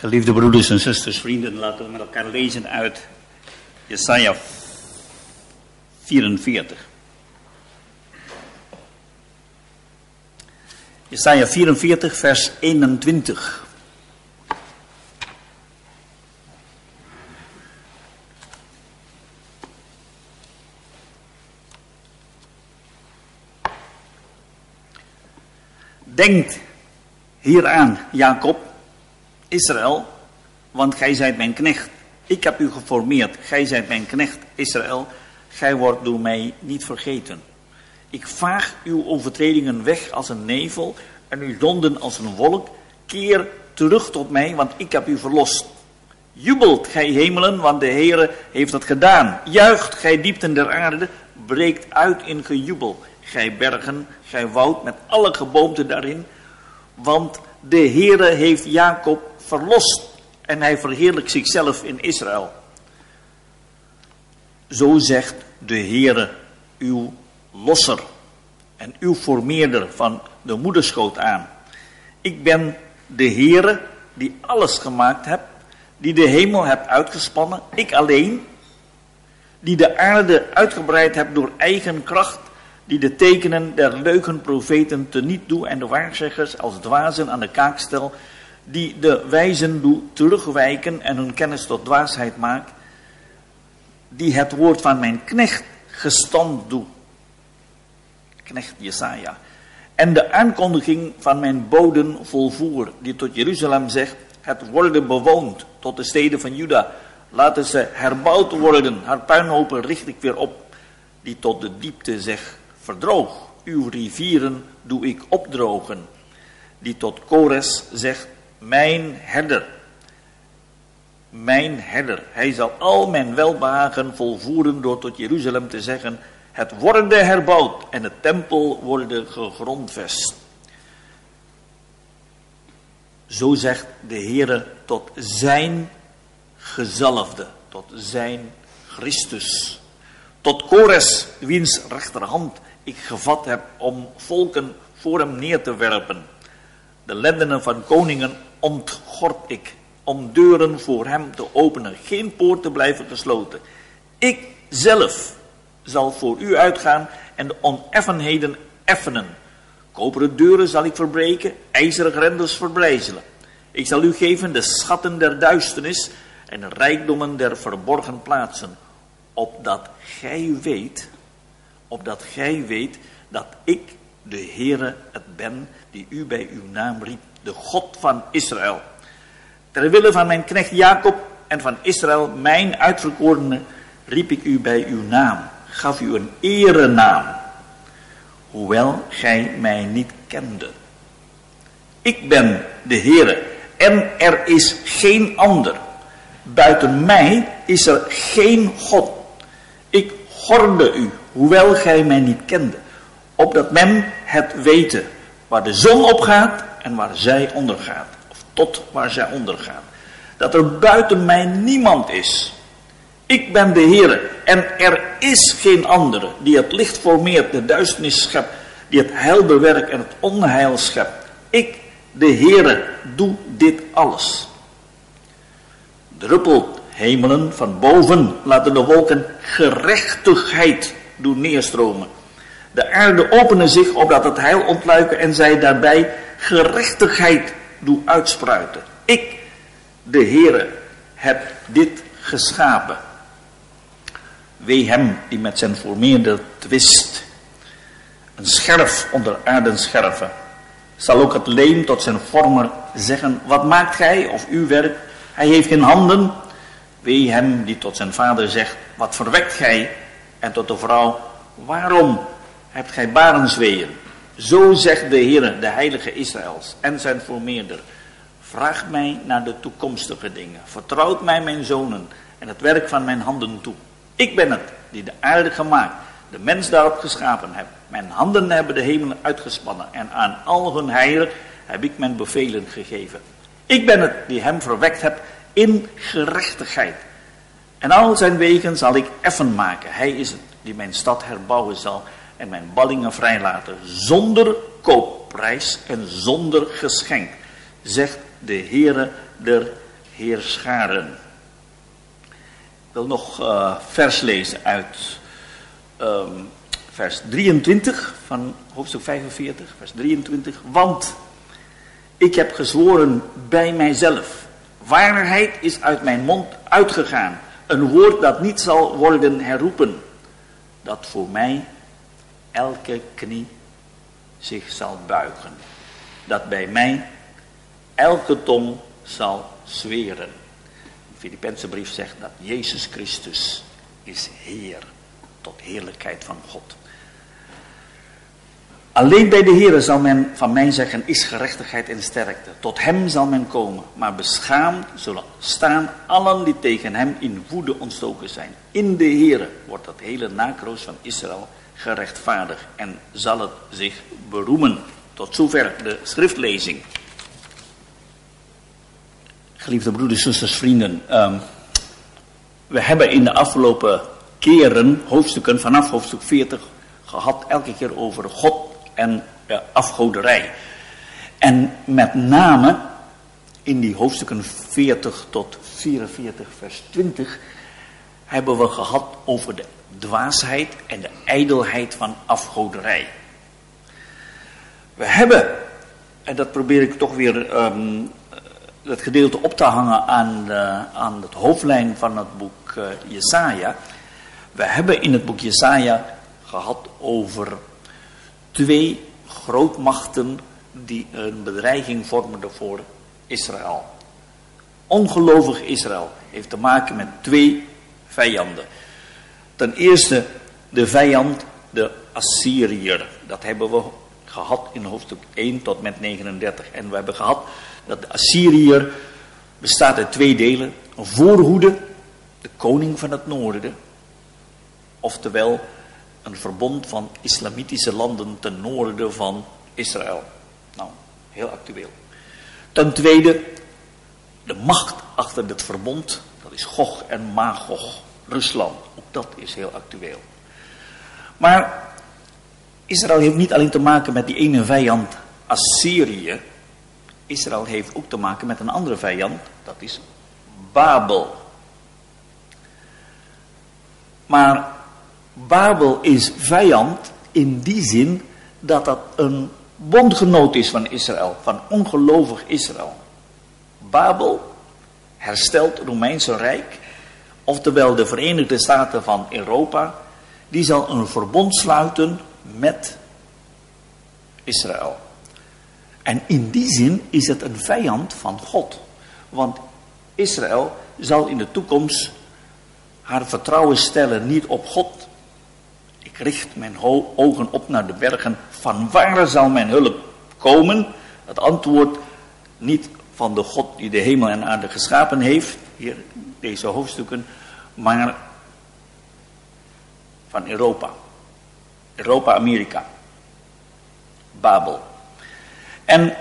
Geliefde broeders en zusters, vrienden, laten we met elkaar lezen uit Jesaja 44. Jesaja 44, vers 21. Denkt hieraan, Jacob, Israël, want gij zijt mijn knecht. Ik heb u geformeerd, gij zijt mijn knecht, Israël. Gij wordt door mij niet vergeten. Ik vaag uw overtredingen weg als een nevel en uw zonden als een wolk. Keer terug tot mij, want ik heb u verlost. Jubelt, gij hemelen, want de Heere heeft het gedaan. Juicht, gij diepten der aarde, breekt uit in gejubel. Gij bergen, gij woud met alle geboomte daarin. Want de Heere heeft Jacob verlost en hij verheerlijkt zichzelf in Israël. Zo zegt de Heere, uw losser en uw formeerder van de moederschoot aan. Ik ben de Heere die alles gemaakt hebt, die de hemel hebt uitgespannen, ik alleen, die de aarde uitgebreid hebt door eigen kracht, die de tekenen der leugenprofeten teniet doet en de waarzeggers als dwazen aan de kaak stel, die de wijzen doet terugwijken en hun kennis tot dwaasheid maakt, die het woord van mijn knecht gestand doet, knecht Jesaja, en de aankondiging van mijn boden volvoer, die tot Jeruzalem zegt, het worden bewoond tot de steden van Juda, laten ze herbouwd worden, haar puinhopen richt ik weer op, die tot de diepte zegt, verdroog, uw rivieren doe ik opdrogen, die tot Kores zegt, mijn herder, mijn herder. Hij zal al mijn welbehagen volvoeren door tot Jeruzalem te zeggen, het worden herbouwd en de tempel worden gegrondvest. Zo zegt de Heere tot zijn gezalfde, tot zijn Christus. Tot Kores, wiens rechterhand ik gevat heb om volken voor hem neer te werpen. De lendenen van koningen ontgord ik om deuren voor hem te openen, geen poort te blijven gesloten. Ik zelf zal voor u uitgaan en de oneffenheden effenen. Koperen deuren zal ik verbreken, ijzeren grendels verbrijzelen. Ik zal u geven de schatten der duisternis en de rijkdommen der verborgen plaatsen, opdat gij weet, opdat gij weet dat ik de Heere het ben die u bij uw naam riep, de God van Israël. Ter wille van mijn knecht Jacob en van Israël, mijn uitverkorene, riep ik u bij uw naam, gaf u een erenaam, hoewel gij mij niet kende. Ik ben de Heere en er is geen ander. Buiten mij is er geen God. Ik horde u, hoewel gij mij niet kende, opdat men het weten, waar de zon opgaat en waar zij ondergaat. Of tot waar zij ondergaan. Dat er buiten mij niemand is. Ik ben de Heer en er is geen andere die het licht formeert, de duisternis schept, die het heil bewerkt en het onheil schept. Ik, de Heere, doe dit alles. Druppelt hemelen van boven, laten de wolken gerechtigheid doen neerstromen. De aarde openen zich opdat het heil ontluiken en zij daarbij gerechtigheid doen uitspruiten. Ik, de Heere, heb dit geschapen. Wee hem die met zijn formeerder twist. Een scherf onder aardenscherven. Zal ook het leem tot zijn vormer zeggen, wat maakt gij of uw werk? Hij heeft geen handen. Wee hem die tot zijn vader zegt, wat verwekt gij? En tot de vrouw, waarom hebt gij barensweeën? Zo zegt de Heer, de heilige Israëls en zijn formeerder. Vraag mij naar de toekomstige dingen. Vertrouwt mij mijn zonen en het werk van mijn handen toe. Ik ben het die de aarde gemaakt, de mens daarop geschapen heb. Mijn handen hebben de hemelen uitgespannen en aan al hun heilen heb ik mijn bevelen gegeven. Ik ben het die hem verwekt heb in gerechtigheid. En al zijn wegen zal ik effen maken. Hij is het die mijn stad herbouwen zal en mijn ballingen vrijlaten. Zonder koopprijs en zonder geschenk, zegt de Heere der heerscharen. Ik wil nog uh, vers lezen uit um, vers 23 van hoofdstuk 45, vers 23. Want ik heb gezworen bij mijzelf, waarheid is uit mijn mond uitgegaan, een woord dat niet zal worden herroepen, dat voor mij elke knie zich zal buigen, dat bij mij elke tong zal zweren. De Filippense brief zegt dat Jezus Christus is Heer tot heerlijkheid van God. Alleen bij de Heer zal men van mij zeggen, is gerechtigheid en sterkte. Tot hem zal men komen, maar beschaamd zullen staan allen die tegen hem in woede ontstoken zijn. In de Heer wordt dat hele nakroos van Israël gerechtvaardigd en zal het zich beroemen. Tot zover de schriftlezing. Geliefde broeders, zusters, vrienden. Um, we hebben in de afgelopen keren, hoofdstukken vanaf hoofdstuk 40, gehad elke keer over God en afgoderij. En met name in die hoofdstukken 40 tot 44, vers 20, hebben we gehad over de dwaasheid en de ijdelheid van afgoderij. We hebben, en dat probeer ik toch weer um, dat gedeelte op te hangen aan, uh, aan het hoofdlijn van het boek uh, Jesaja. We hebben in het boek Jesaja gehad over twee grootmachten die een bedreiging vormden voor Israël. Ongelovig Israël heeft te maken met twee vijanden. Ten eerste de vijand, de Assyriër. Dat hebben we gehad in hoofdstuk 1 tot met 39. En we hebben gehad dat de Assyriër bestaat uit twee delen. Een voorhoede, de koning van het noorden. Oftewel een verbond van islamitische landen ten noorden van Israël. Nou, heel actueel. Ten tweede, de macht achter dit verbond, dat is Gog en Magog, Rusland. Ook dat is heel actueel. Maar Israël heeft niet alleen te maken met die ene vijand Assyrië. Israël heeft ook te maken met een andere vijand, dat is Babel. Maar Babel is vijand in die zin dat dat een bondgenoot is van Israël, van ongelovig Israël. Babel herstelt het Romeinse Rijk, oftewel de Verenigde Staten van Europa, die zal een verbond sluiten met Israël. En in die zin is het een vijand van God. Want Israël zal in de toekomst haar vertrouwen stellen niet op God. Ik richt mijn ogen op naar de bergen. Van waar zal mijn hulp komen? Het antwoord niet van de God die de hemel en aarde geschapen heeft. Hier deze hoofdstukken. Maar van Europa. Europa, Amerika. Babel. En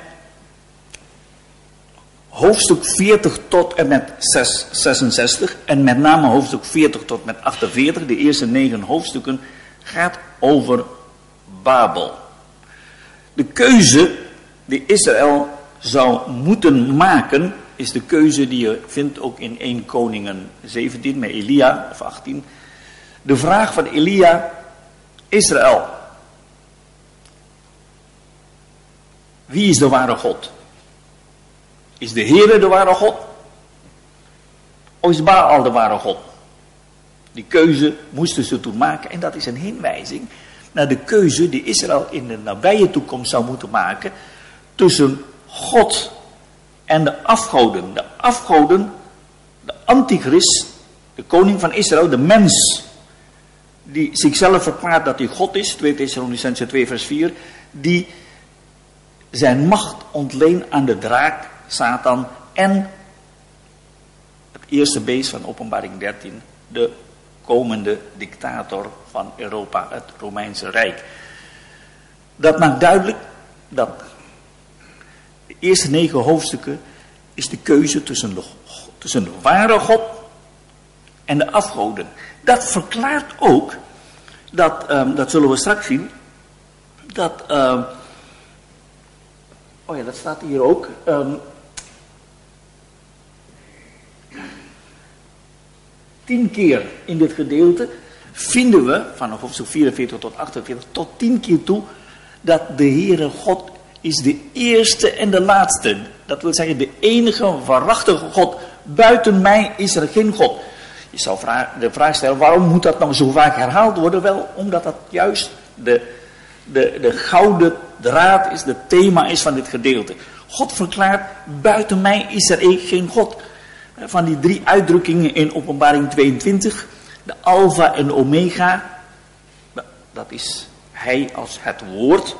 hoofdstuk 40 tot en met 6, 66 en met name hoofdstuk 40 tot met 48, de eerste negen hoofdstukken, gaat over Babel. De keuze die Israël zou moeten maken, is de keuze die je vindt ook in 1 Koningen 17 met Elia, of 18. De vraag van Elia, Israël, Wie is de ware God? Is de Heere de ware God? Of is Baal de ware God? Die keuze moesten ze toen maken en dat is een hinwijzing naar de keuze die Israël in de nabije toekomst zou moeten maken tussen God en de afgoden. De afgoden, de antichrist, de koning van Israël, de mens die zichzelf verklaart dat hij God is, 2 Thessalonicense 2 vers 4, die zijn macht ontleen aan de draak, Satan en het eerste beest van openbaring 13, de komende dictator van Europa, het Romeinse Rijk. Dat maakt duidelijk dat eerste negen hoofdstukken is de keuze tussen de, tussen de ware God en de afgoden. Dat verklaart ook, dat, um, dat zullen we straks zien, dat... Um, Oh ja, dat staat hier ook. Um, tien keer in dit gedeelte vinden we, van hoofdstuk 44 tot 48, tot tien keer toe, dat de Heere God is de eerste en de laatste. Dat wil zeggen, de enige waarachtige God. Buiten mij is er geen God. Je zou de vraag stellen, waarom moet dat nou zo vaak herhaald worden? Wel, omdat dat juist de, de, de gouden draad is, het thema is van dit gedeelte. God verklaart, buiten mij is er geen God. Van die drie uitdrukkingen in openbaring 22, de alfa en omega, dat is hij als het woord.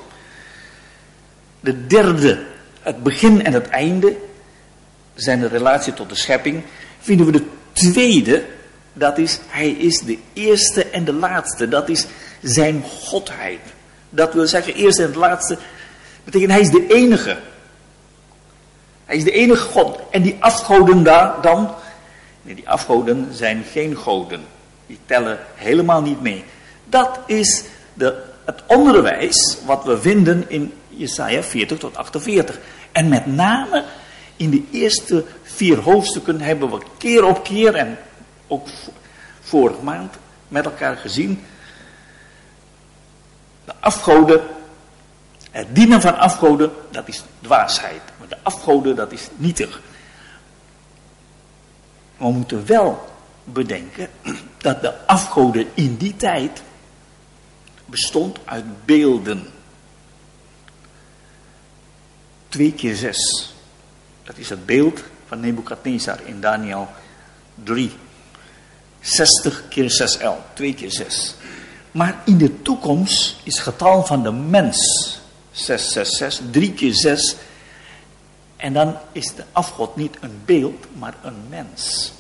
De derde, het begin en het einde, zijn de relatie tot de schepping. Vinden we de tweede, dat is, hij is de eerste en de laatste. Dat is zijn godheid. Dat wil zeggen, eerste en de laatste, betekent hij is de enige. Hij is de enige God. En die afgoden daar dan, nee, die afgoden zijn geen goden. Die tellen helemaal niet mee. Dat is de, het onderwijs wat we vinden in Jesaja 40 tot 48. En met name in de eerste vier hoofdstukken hebben we keer op keer en ook vorige maand met elkaar gezien. De afgoden, het dienen van afgoden, dat is dwaasheid. Maar de afgoden, dat is nietig. we moeten wel bedenken dat de afgoden in die tijd bestond uit beelden. Twee keer zes. Dat is het beeld van Nebukadnezar in Daniel 3. 60 keer 6L, 2 keer 6. Maar in de toekomst is het getal van de mens 666, 3 keer 6. En dan is de afgod niet een beeld, maar een mens.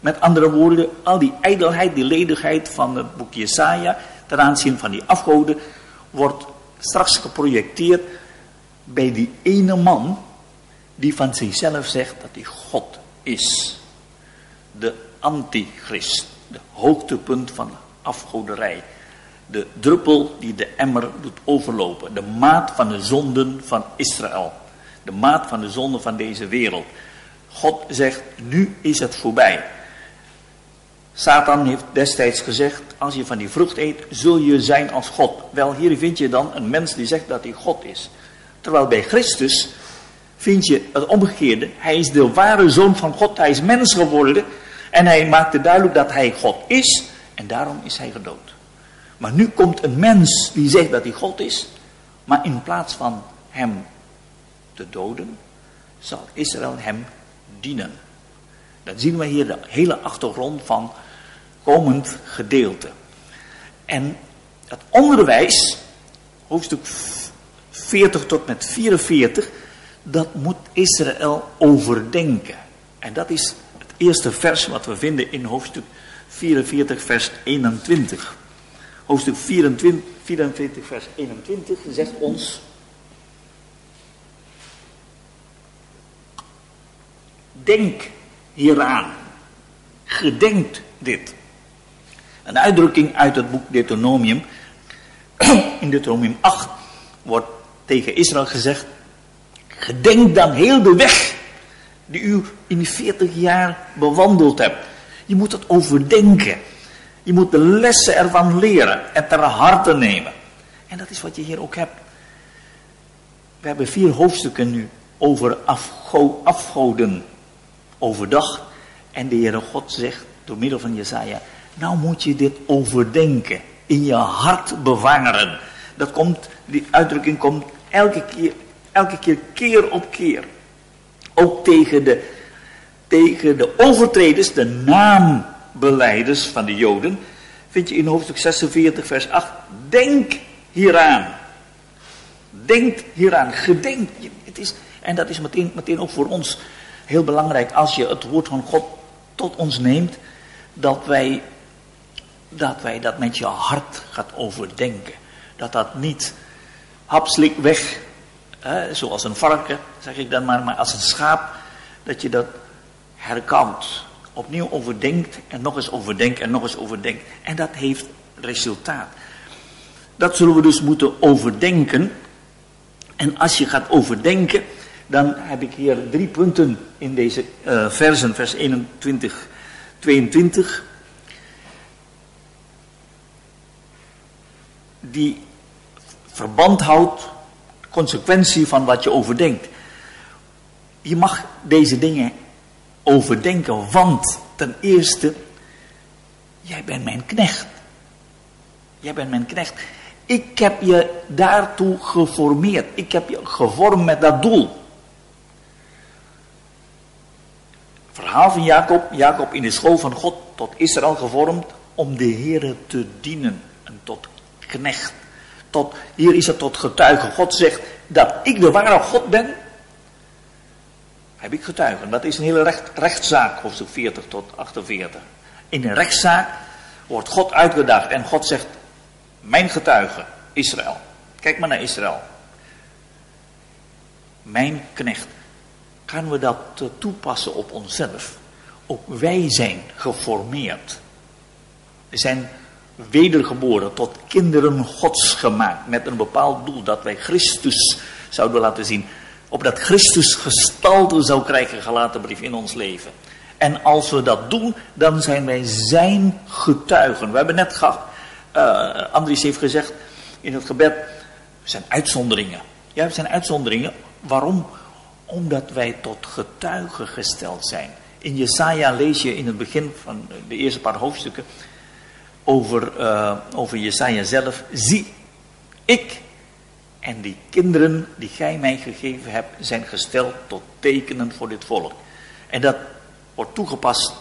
Met andere woorden, al die ijdelheid, die ledigheid van het boek Jesaja, ten aanzien van die afgoden, wordt straks geprojecteerd bij die ene man die van zichzelf zegt dat hij God is. De antichrist, de hoogtepunt van afgoderij. De druppel die de emmer doet overlopen. De maat van de zonden van Israël. De maat van de zonden van deze wereld. God zegt, nu is het voorbij. Satan heeft destijds gezegd, als je van die vrucht eet, zul je zijn als God. Wel, hier vind je dan een mens die zegt dat hij God is. Terwijl bij Christus vind je het omgekeerde. Hij is de ware zoon van God, hij is mens geworden. En hij maakte duidelijk dat hij God is en daarom is hij gedood. Maar nu komt een mens die zegt dat hij God is, maar in plaats van hem te doden, zal Israël hem dienen. Dat zien we hier de hele achtergrond van komend gedeelte. En het onderwijs, hoofdstuk 40 tot met 44, dat moet Israël overdenken. En dat is het eerste vers wat we vinden in hoofdstuk 44, vers 21. Hoofdstuk 24, 44, vers 21 zegt ons. Denk hieraan. Gedenkt dit. Een uitdrukking uit het boek Deuteronomium. In Deuteronomium 8 wordt tegen Israël gezegd. Gedenk dan heel de weg die u in die 40 jaar bewandeld hebt. Je moet het overdenken. Je moet de lessen ervan leren en ter harte nemen. En dat is wat je hier ook hebt. We hebben vier hoofdstukken nu over afgo afgoden overdag. En de Heere God zegt door middel van Jezaja, nou moet je dit overdenken, in je hart bewaren. Dat komt, die uitdrukking komt elke keer, elke keer, keer op keer. Ook tegen de, tegen de overtreders, de naambeleiders van de Joden, vind je in hoofdstuk 46, vers 8. Denk hieraan. Denk hieraan. Gedenk. Het is, en dat is meteen, meteen ook voor ons heel belangrijk. Als je het woord van God tot ons neemt. Dat wij dat, wij dat met je hart gaat overdenken. Dat dat niet hapslik weg zoals een varken, zeg ik dan maar, maar als een schaap, dat je dat herkant, opnieuw overdenkt en nog eens overdenkt en nog eens overdenkt. En dat heeft resultaat. Dat zullen we dus moeten overdenken. En als je gaat overdenken, dan heb ik hier drie punten in deze uh, versen, vers 21 22, die verband houdt, consequentie van wat je overdenkt. Je mag deze dingen overdenken, want ten eerste, jij bent mijn knecht. Jij bent mijn knecht. Ik heb je daartoe geformeerd. Ik heb je gevormd met dat doel. Verhaal van Jacob. Jacob in de school van God tot Israël gevormd om de Here te dienen. En tot knecht. Hier is het tot getuige. God zegt dat ik de ware God ben. Heb ik getuigen. Dat is een hele recht, rechtszaak, hoofdstuk 40 tot 48. In een rechtszaak wordt God uitgedaagd. En God zegt, mijn getuige, Israël. Kijk maar naar Israël. Mijn knecht. Gaan we dat toepassen op onszelf? Ook wij zijn geformeerd. We zijn wedergeboren, tot kinderen gods gemaakt. Met een bepaald doel dat wij Christus zouden laten zien. Opdat Christus gestalte zou krijgen, gelaten brief in ons leven. En als we dat doen, dan zijn wij zijn getuigen. We hebben net gehad, uh, Andries heeft gezegd in het gebed, we zijn uitzonderingen. Ja, we zijn uitzonderingen. Waarom? Omdat wij tot getuigen gesteld zijn. In Jesaja lees je in het begin van de eerste paar hoofdstukken over, uh, over Jesaja zelf. Zie, ik en die kinderen die gij mij gegeven hebt, zijn gesteld tot tekenen voor dit volk. En dat wordt toegepast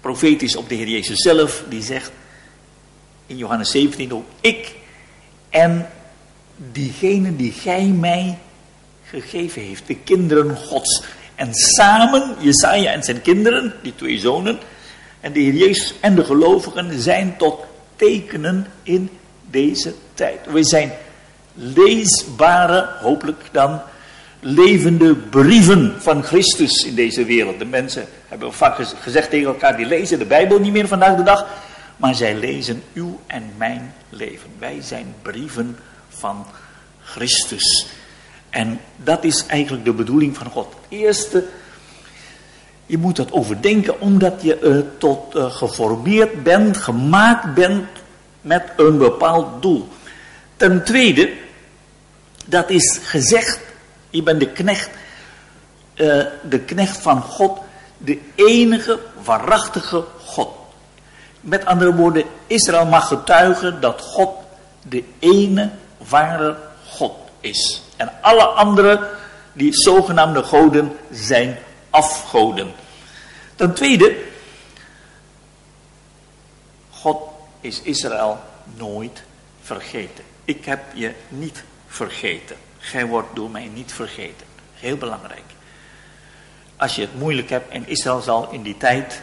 profetisch op de Heer Jezus zelf, die zegt in Johannes 17 ook, ik en diegene die gij mij gegeven heeft, de kinderen Gods. En samen, Jesaja en zijn kinderen, die twee zonen, en de Heer Jezus en de gelovigen zijn tot tekenen in deze tijd. We zijn leesbare, hopelijk dan, levende brieven van Christus in deze wereld. De mensen hebben vaak gezegd tegen elkaar, die lezen de Bijbel niet meer vandaag de dag, maar zij lezen uw en mijn leven. Wij zijn brieven van Christus. En dat is eigenlijk de bedoeling van God. Eerste je moet dat overdenken omdat je uh, tot uh, geformeerd bent, gemaakt bent met een bepaald doel. Ten tweede, dat is gezegd, je bent de knecht, uh, de knecht van God, de enige waarachtige God. Met andere woorden, Israël mag getuigen dat God de ene ware God is. En alle andere, die zogenaamde goden, zijn afgoden. Ten tweede, God is Israël nooit vergeten. Ik heb je niet vergeten. Gij wordt door mij niet vergeten. Heel belangrijk. Als je het moeilijk hebt, en Israël zal in die tijd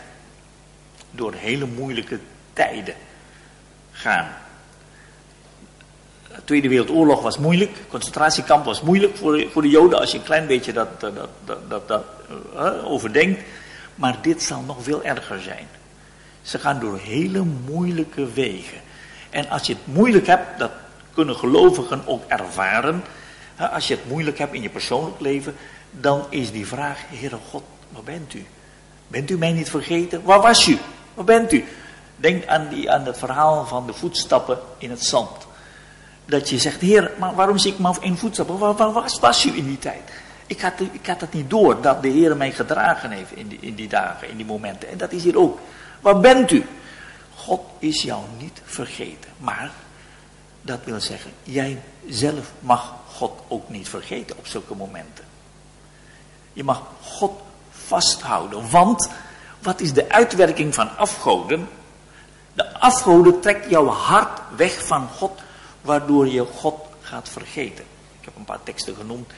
door hele moeilijke tijden gaan. De Tweede Wereldoorlog was moeilijk, concentratiekamp was moeilijk voor de, voor de Joden, als je een klein beetje dat, dat, dat, dat, dat uh, overdenkt. Maar dit zal nog veel erger zijn. Ze gaan door hele moeilijke wegen. En als je het moeilijk hebt, dat kunnen gelovigen ook ervaren. Als je het moeilijk hebt in je persoonlijk leven, dan is die vraag, Heere God, waar bent u? Bent u mij niet vergeten? Waar was u? Waar bent u? Denk aan, die, aan het verhaal van de voetstappen in het zand. Dat je zegt, Heer, maar waarom zie ik maar één voetstappen? Waar, waar was, was u in die tijd? Ik had, ik had het niet door dat de Heer mij gedragen heeft in die, in die dagen, in die momenten. En dat is hier ook. Waar bent u? God is jou niet vergeten. Maar dat wil zeggen, jij zelf mag God ook niet vergeten op zulke momenten. Je mag God vasthouden. Want wat is de uitwerking van afgoden? De afgoden trekt jouw hart weg van God, waardoor je God gaat vergeten. Ik heb een paar teksten genoemd.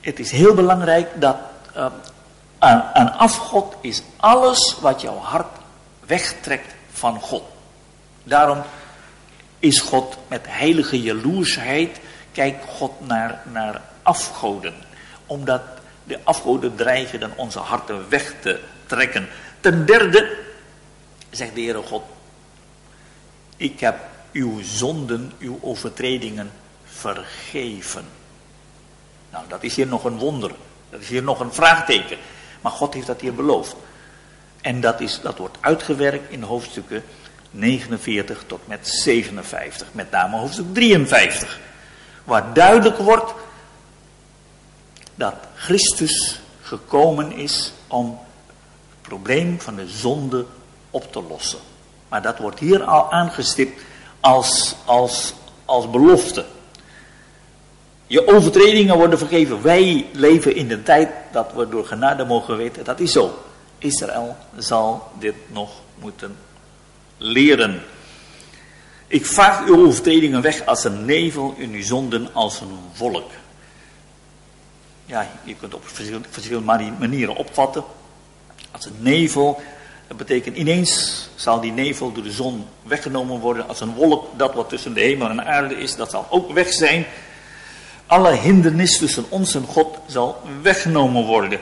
Het is heel belangrijk dat uh, aan, afgod is alles wat jouw hart wegtrekt van God. Daarom is God met heilige jaloersheid, kijkt God naar, naar afgoden. Omdat de afgoden dreigen dan onze harten weg te trekken. Ten derde, zegt de Heere God, ik heb uw zonden, uw overtredingen vergeven. Nou, dat is hier nog een wonder. Dat is hier nog een vraagteken. Maar God heeft dat hier beloofd. En dat, is, dat wordt uitgewerkt in hoofdstukken 49 tot met 57, met name hoofdstuk 53. Waar duidelijk wordt dat Christus gekomen is om het probleem van de zonde op te lossen. Maar dat wordt hier al aangestipt als, als, als belofte. Je overtredingen worden vergeven. Wij leven in de tijd dat we door genade mogen weten. Dat is zo. Israël zal dit nog moeten leren. Ik vaag uw overtredingen weg als een nevel en uw zonden als een wolk. Ja, je kunt op verschillende manieren opvatten. Als een nevel, dat betekent ineens zal die nevel door de zon weggenomen worden. Als een wolk, dat wat tussen de hemel en aarde is, dat zal ook weg zijn. Alle hindernis tussen ons en God zal weggenomen worden.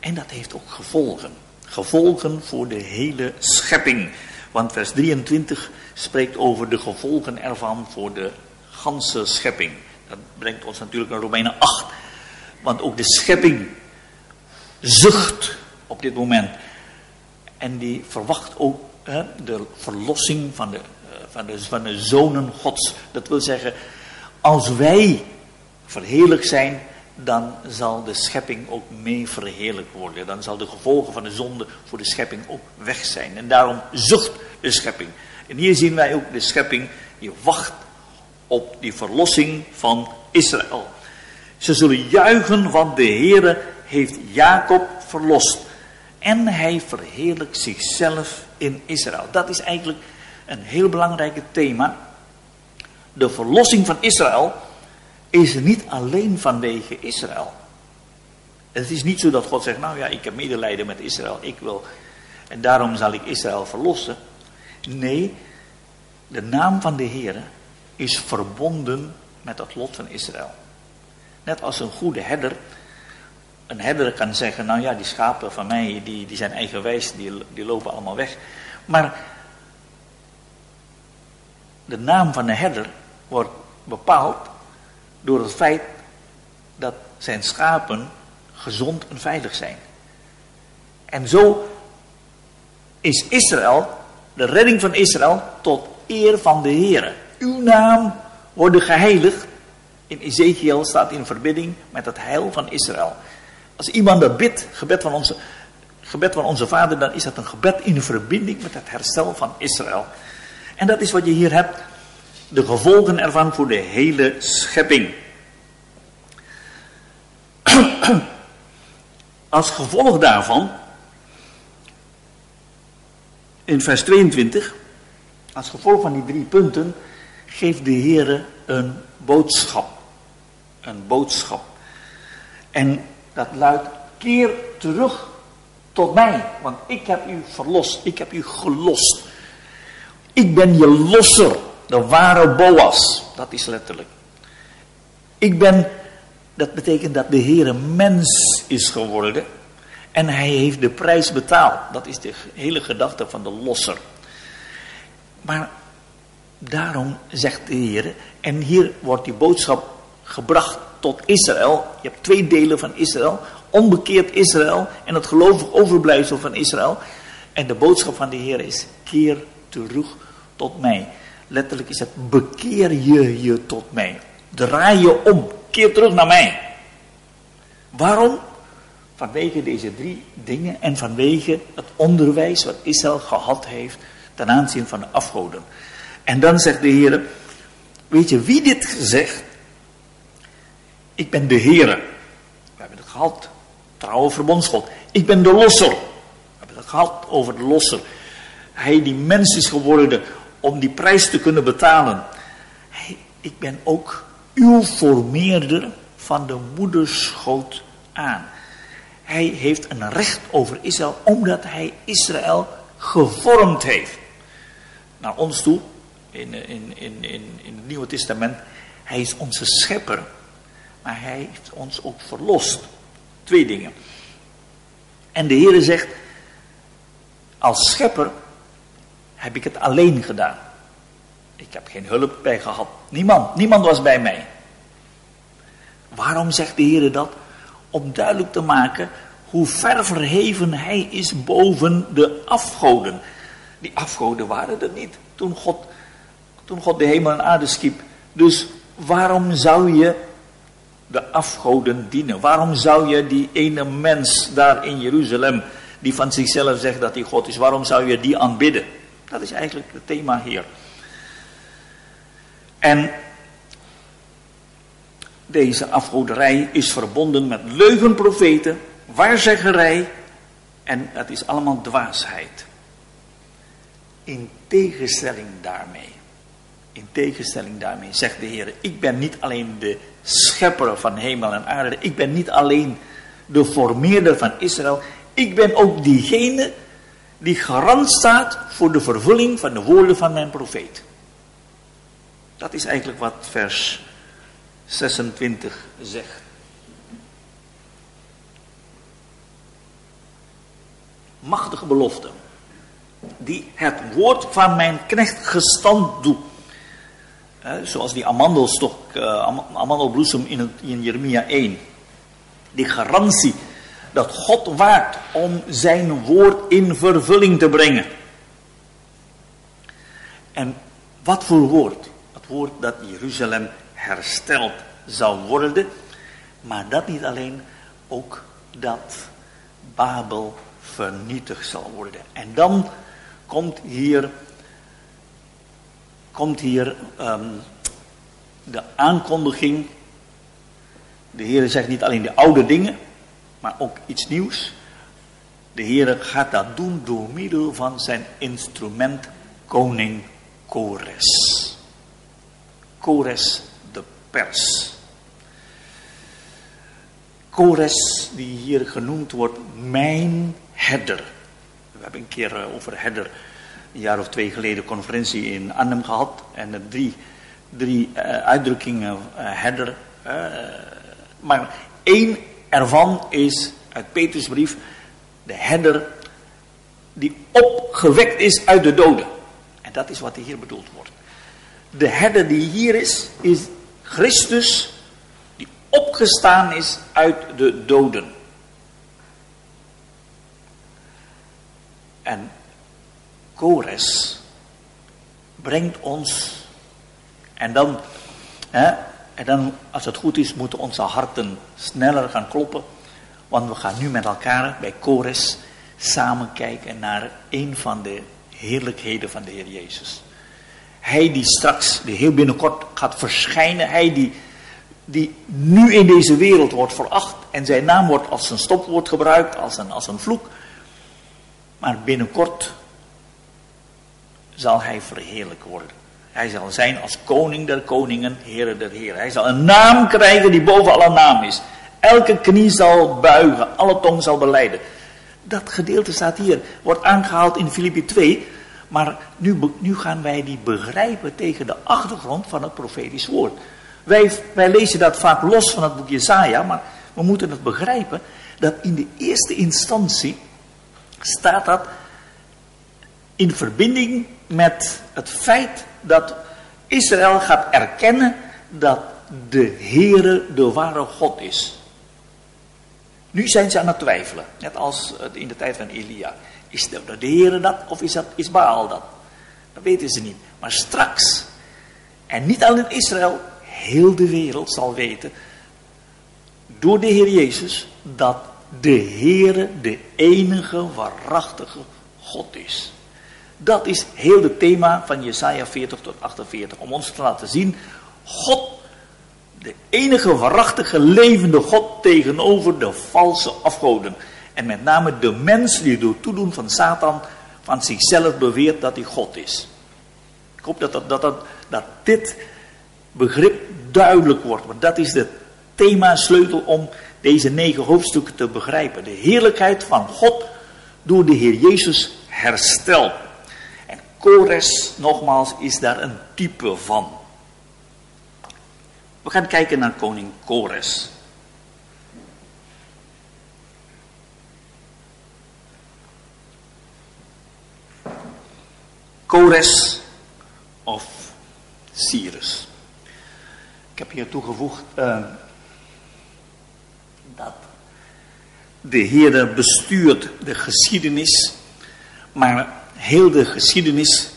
En dat heeft ook gevolgen. Gevolgen voor de hele schepping. Want vers 23 spreekt over de gevolgen ervan voor de ganse schepping. Dat brengt ons natuurlijk naar Romeinen 8. Want ook de schepping zucht op dit moment. En die verwacht ook hè, de verlossing van de, eh, van, de, van de zonen gods. Dat wil zeggen, als wij verheerlijk zijn, dan zal de schepping ook mee verheerlijk worden. Dan zal de gevolgen van de zonde voor de schepping ook weg zijn. En daarom zucht de schepping. En hier zien wij ook de schepping die wacht op die verlossing van Israël. Ze zullen juichen, want de Heere heeft Jacob verlost. En hij verheerlijkt zichzelf in Israël. Dat is eigenlijk een heel belangrijk thema. De verlossing van Israël is niet alleen vanwege Israël. Het is niet zo dat God zegt, nou ja, ik heb medelijden met Israël, ik wil, en daarom zal ik Israël verlossen. Nee, de naam van de Heer is verbonden met het lot van Israël. Net als een goede herder, een herder kan zeggen, nou ja, die schapen van mij, die, die zijn eigenwijs, die, die lopen allemaal weg. Maar de naam van de herder wordt bepaald door het feit dat zijn schapen gezond en veilig zijn. En zo is Israël, de redding van Israël, tot eer van de Heer. Uw naam wordt geheiligd. In Ezekiel staat in verbinding met het heil van Israël. Als iemand dat bidt, gebed van onze, gebed van onze vader, dan is dat een gebed in verbinding met het herstel van Israël. En dat is wat je hier hebt de gevolgen ervan voor de hele schepping. Als gevolg daarvan, in vers 22, als gevolg van die drie punten, geeft de Heer een boodschap. Een boodschap. En dat luidt, keer terug tot mij, want ik heb u verlost, ik heb u gelost. Ik ben je losser. De ware Boas, dat is letterlijk. Ik ben, dat betekent dat de Heer een mens is geworden. En hij heeft de prijs betaald. Dat is de hele gedachte van de losser. Maar daarom zegt de Heer, en hier wordt die boodschap gebracht tot Israël. Je hebt twee delen van Israël. Onbekeerd Israël en het gelovig overblijfsel van Israël. En de boodschap van de Heer is, keer terug tot mij. Letterlijk is het bekeer je je tot mij. Draai je om. Keer terug naar mij. Waarom? Vanwege deze drie dingen en vanwege het onderwijs wat Israël gehad heeft ten aanzien van de afgoden. En dan zegt de Heer, weet je wie dit zegt? Ik ben de Heer. We hebben het gehad. Trouwe verbondsgod. Ik ben de losser. We hebben het gehad over de losser. Hij die mens is geworden om die prijs te kunnen betalen. ik ben ook uw formeerder van de moederschoot aan. Hij heeft een recht over Israël omdat hij Israël gevormd heeft. Naar ons toe, in, in, in, in, in het Nieuwe Testament, hij is onze schepper. Maar hij heeft ons ook verlost. Twee dingen. En de Heer zegt, als schepper heb ik het alleen gedaan. Ik heb geen hulp bij gehad. Niemand, niemand was bij mij. Waarom zegt de Heer dat? Om duidelijk te maken hoe ver verheven hij is boven de afgoden. Die afgoden waren er niet toen God, toen God de hemel en aarde schiep. Dus waarom zou je de afgoden dienen? Waarom zou je die ene mens daar in Jeruzalem, die van zichzelf zegt dat hij God is, waarom zou je die aanbidden? Dat is eigenlijk het thema hier. En deze afgoderij is verbonden met leugenprofeten, waarzeggerij en het is allemaal dwaasheid. In tegenstelling daarmee, in tegenstelling daarmee zegt de Heer, ik ben niet alleen de schepper van hemel en aarde, ik ben niet alleen de formeerder van Israël, ik ben ook diegene die garant staat voor de vervulling van de woorden van mijn profeet. Dat is eigenlijk wat vers 26 zegt. Machtige belofte, die het woord van mijn knecht gestand doet. Zoals die amandelstok, uh, amandelbloesem in, in Jeremia 1. Die garantie dat God waakt om zijn woord in vervulling te brengen. En wat voor woord? Het woord dat Jeruzalem hersteld zou worden. Maar dat niet alleen, ook dat Babel vernietigd zal worden. En dan komt hier, komt hier um, de aankondiging. De Heer zegt niet alleen de oude dingen, maar ook iets nieuws. De Heer gaat dat doen door middel van zijn instrument koning Kores. Kores de pers. Kores, die hier genoemd wordt, mijn herder. We hebben een keer eh, over herder, een jaar of twee geleden, conferentie in Arnhem gehad. En drie, drie uh, uitdrukkingen uh, herder. maar één ervan is uit Petersbrief de herder die opgewekt is uit de doden. En dat is wat hier bedoeld wordt. De herder die hier is, is Christus die opgestaan is uit de doden. En Kores brengt ons, en dan, hè, en dan, als het goed is, moeten onze harten sneller gaan kloppen. Want we gaan nu met elkaar bij Kores samen kijken naar een van de heerlijkheden van de Heer Jezus. Hij die straks, die heel binnenkort gaat verschijnen. Hij die, die nu in deze wereld wordt veracht. En zijn naam wordt als een stopwoord gebruikt, als een, als een vloek. Maar binnenkort zal hij verheerlijk worden. Hij zal zijn als koning der koningen, heren der heren. Hij zal een naam krijgen die boven alle naam is. Elke knie zal buigen, alle tong zal beleiden. Dat gedeelte staat hier, wordt aangehaald in Filippi 2. Maar nu, nu gaan wij die begrijpen tegen de achtergrond van het profetisch woord. Wij, wij lezen dat vaak los van het boek Jesaja, maar we moeten het begrijpen dat in de eerste instantie staat dat in verbinding met het feit dat Israël gaat erkennen dat de Heere de ware God is. Nu zijn ze aan het twijfelen, net als in de tijd van Elia. Is de, Heere dat of is, dat, is Baal dat? Dat weten ze niet. Maar straks, en niet alleen Israël, heel de wereld zal weten, door de Heer Jezus, dat de Heere de enige waarachtige God is. Dat is heel het thema van Jesaja 40 tot 48. Om ons te laten zien, God, de enige waarachtige levende God tegenover de valse afgoden. En met name de mens die door toedoen van Satan van zichzelf beweert dat hij God is. Ik hoop dat, dat, dat, dat, dit begrip duidelijk wordt. Want dat is de thema sleutel om deze negen hoofdstukken te begrijpen. De heerlijkheid van God door de Heer Jezus hersteld. Kores, nogmaals, is daar een type van. We gaan kijken naar koning Kores. Kores of Cyrus. Ik heb hier toegevoegd uh, dat de Heer bestuurt de geschiedenis, maar heel de geschiedenis,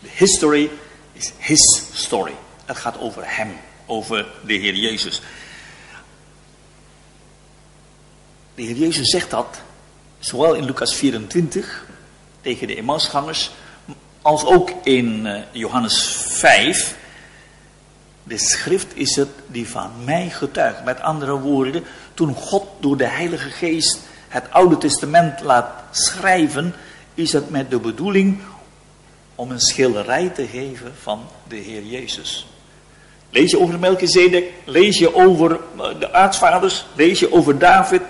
de history, is his story. Het gaat over hem, over de Heer Jezus. De Heer Jezus zegt dat, zowel in Lucas 24 tegen de Emmausgangers, als ook in eh, Johannes 5. De schrift is het die van mij getuigt. Met andere woorden, toen God door de Heilige Geest het Oude Testament laat schrijven, is het met de bedoeling om een schilderij te geven van de Heer Jezus. Lees je over Melchizedek, lees je over eh, de aartsvaders, lees je over David.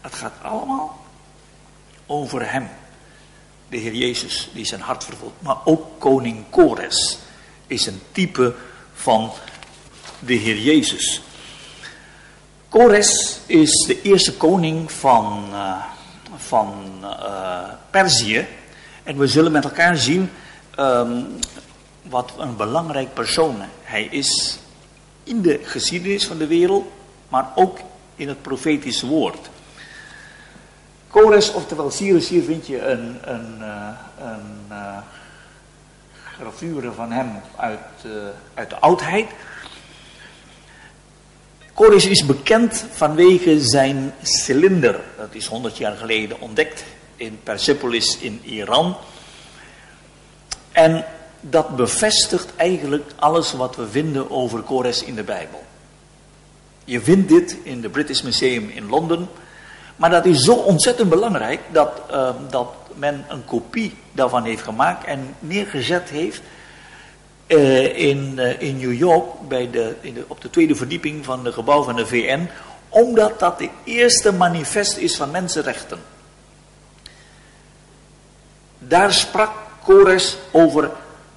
Het gaat allemaal over hem. De Heer Jezus die zijn hart vervult. Maar ook koning Kores is een type van de Heer Jezus. Kores is de eerste koning van, uh, van uh, Perzië. En we zullen met elkaar zien um, wat een belangrijk persoon hij is in de geschiedenis van de wereld, maar ook in het profetische woord. Kores, oftewel Cyrus, hier vind je een, een, uh, een uh, gravure van hem uit, uit de oudheid. Kores is bekend vanwege zijn cilinder. Dat is 100 jaar geleden ontdekt in Persepolis in Iran. En dat bevestigt eigenlijk alles wat we vinden over Kores in de Bijbel. Je vindt dit in het British Museum in Londen. Maar dat is zo ontzettend belangrijk dat, uh, dat men een kopie daarvan heeft gemaakt en neergezet heeft uh, in, uh, in New York bij de, in de, op de tweede verdieping van het gebouw van de VN, omdat dat de eerste manifest is van mensenrechten. Daar sprak Kores over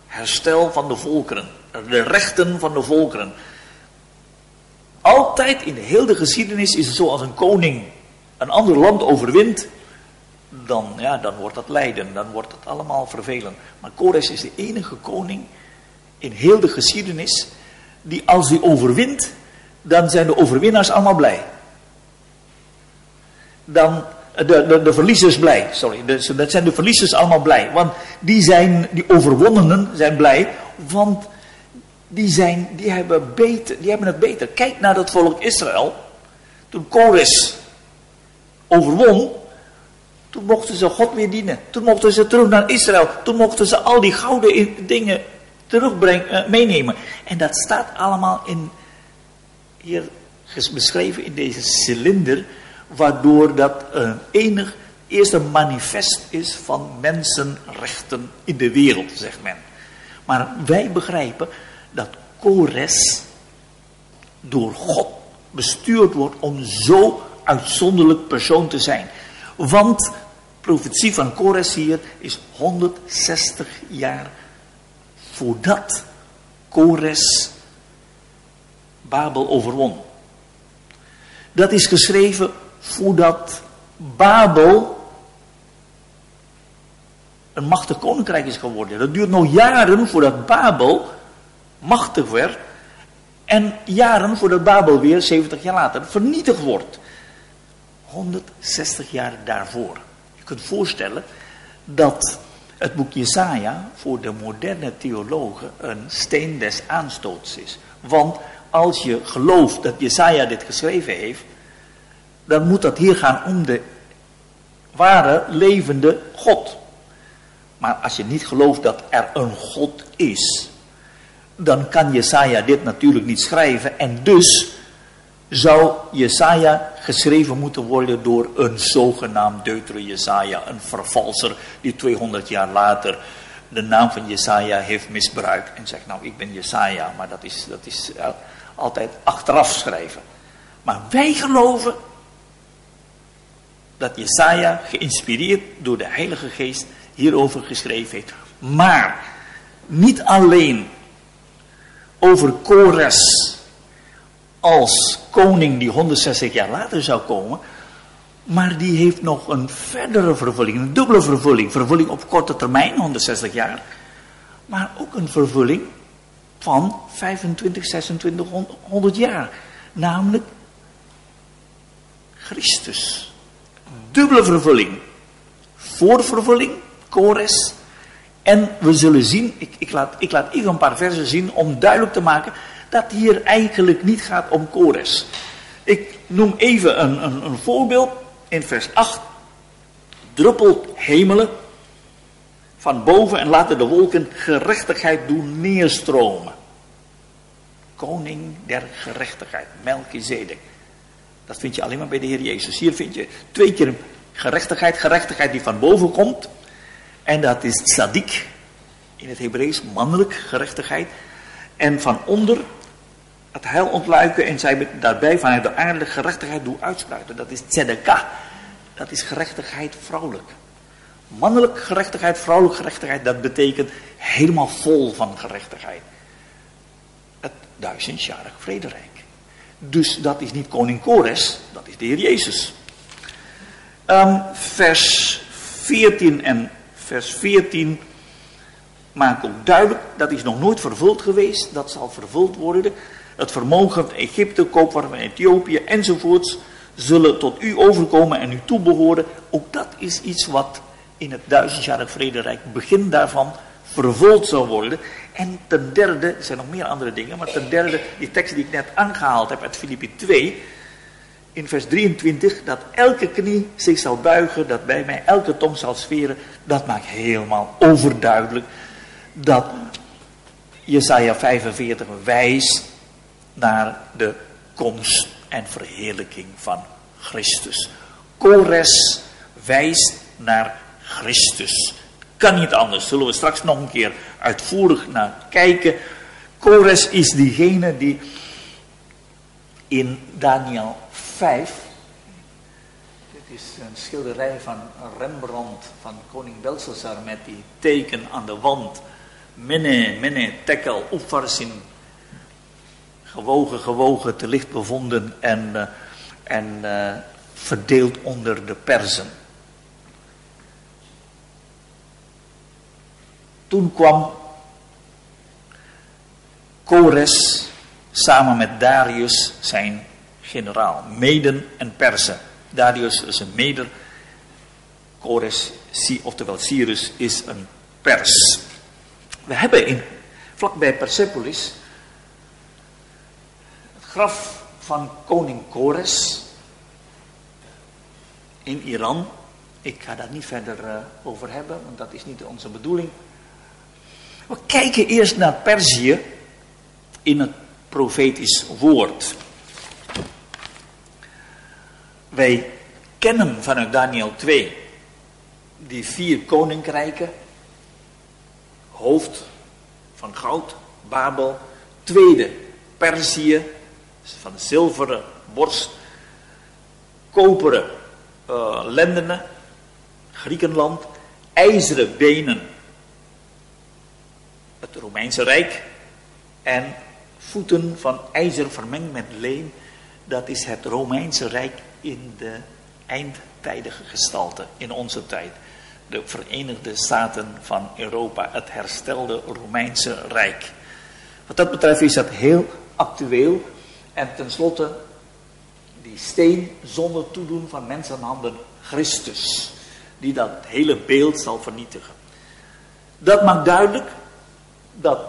herstel van de volkeren, de rechten van de volkeren. Altijd in de hele geschiedenis is het zo als een koning een ander land overwint, dan, ja, dan wordt dat lijden, dan wordt het allemaal vervelend. Maar Kores is de enige koning in heel de geschiedenis die als hij overwint, dan zijn de overwinnaars allemaal blij. Dan de, de, de verliezers blij, sorry, dat zijn de verliezers allemaal blij. Want die zijn, die overwonnenen zijn blij, want die, zijn, die, hebben beter, die hebben het beter. Kijk naar het volk Israël, toen Kores overwon, toen mochten ze God weer dienen. Toen mochten ze terug naar Israël. Toen mochten ze al die gouden dingen terugbrengen, uh, meenemen. En dat staat allemaal in, hier beschreven in deze cilinder, waardoor dat een enig eerste manifest is van mensenrechten in de wereld, zegt men. Maar wij begrijpen dat Kores door God bestuurd wordt om zo uitzonderlijk persoon te zijn. Want profetie van Kores hier is 160 jaar voordat Kores Babel overwon. Dat is geschreven voordat Babel een machtig koninkrijk is geworden. Dat duurt nog jaren voordat Babel machtig werd. En jaren voordat Babel weer, 70 jaar later, vernietigd wordt. 160 jaar daarvoor. Je kunt voorstellen dat het boek Jesaja voor de moderne theologen een steen des aanstoots is. Want als je gelooft dat Jesaja dit geschreven heeft, dan moet dat hier gaan om de ware, levende God. Maar als je niet gelooft dat er een God is, dan kan Jesaja dit natuurlijk niet schrijven en dus zou Jesaja geschreven moeten worden door een zogenaamd deutere Jesaja, een vervalser die 200 jaar later de naam van Jesaja heeft misbruikt en zegt nou ik ben Jesaja, maar dat is, dat is altijd achteraf schrijven. Maar wij geloven dat Jesaja geïnspireerd door de Heilige Geest hierover geschreven heeft. Maar niet alleen over Kores als koning die 160 jaar later zou komen. Maar die heeft nog een verdere vervulling, een dubbele vervulling. Vervulling op korte termijn, 160 jaar. Maar ook een vervulling van 25, 26, 100 jaar. Namelijk Christus. dubbele vervulling. Voorvervulling, Kores. En we zullen zien, ik, ik, laat, ik laat even een paar versen zien om duidelijk te maken dat hier eigenlijk niet gaat om Kores. Ik noem even een, een, een voorbeeld in vers 8. Druppelt hemelen van boven en laten de wolken gerechtigheid doen neerstromen. Koning der gerechtigheid, Melchizedek. Dat vind je alleen maar bij de Heer Jezus. Hier vind je twee keer gerechtigheid, gerechtigheid die van boven komt. En dat is tzadik, in het Hebreeuws mannelijk gerechtigheid. En van onder het heil ontluiken en zij daarbij vanuit de aarde gerechtigheid doen uitspuiten. Dat is tzedekah. Dat is gerechtigheid vrouwelijk. Mannelijk gerechtigheid, vrouwelijk gerechtigheid, dat betekent helemaal vol van gerechtigheid. Het duizendjarig vrederijk. Dus dat is niet koning Kores, dat is de Heer Jezus. Um, vers 14 en vers 14 maakt ook duidelijk, dat is nog nooit vervuld geweest, dat zal vervuld worden. Het vermogen van Egypte, koopwaar van Ethiopië enzovoorts zullen tot u overkomen en u toebehoren. Ook dat is iets wat in het duizendjarig vrederijk, begin daarvan, vervuld zal worden. En ten derde, er zijn nog meer andere dingen, maar ten derde, die tekst die ik net aangehaald heb uit Filippi 2, in vers 23, dat elke knie zich zal buigen, dat bij mij elke tong zal sferen, dat maakt helemaal overduidelijk dat Jesaja 45 wijst naar de komst en verheerlijking van Christus. Kores wijst naar Christus. Kan niet anders, zullen we straks nog een keer uitvoerig naar kijken. Kores is diegene die in Daniel 5, dit is een schilderij van Rembrandt van koning Belshazzar met die teken aan de wand. Mene, mene, tekel, opvarsin, gewogen, gewogen, te licht bevonden en, uh, en uh, verdeeld onder de persen. Toen kwam Kores samen met Darius, zijn generaal, Meden en Persen. Darius is een Meder, Kores, oftewel Cyrus, is een Pers. We hebben in, vlakbij Persepolis graf van koning Kores in Iran. Ik ga daar niet verder uh, over hebben, want dat is niet onze bedoeling. We kijken eerst naar Perzië in het profetisch woord. Wij kennen vanuit Daniel 2 die vier koninkrijken. Hoofd van goud, Babel. Tweede, Perzië, van zilveren borst. Koperen uh, lendenen, Griekenland. IJzeren benen, het Romeinse Rijk. En voeten van ijzer vermengd met leem. Dat is het Romeinse Rijk in de eindtijdige gestalte, in onze tijd. De Verenigde Staten van Europa, het herstelde Romeinse Rijk. Wat dat betreft is dat heel actueel. En tenslotte, die steen zonder toedoen van mensenhanden, Christus, die dat hele beeld zal vernietigen. Dat maakt duidelijk dat,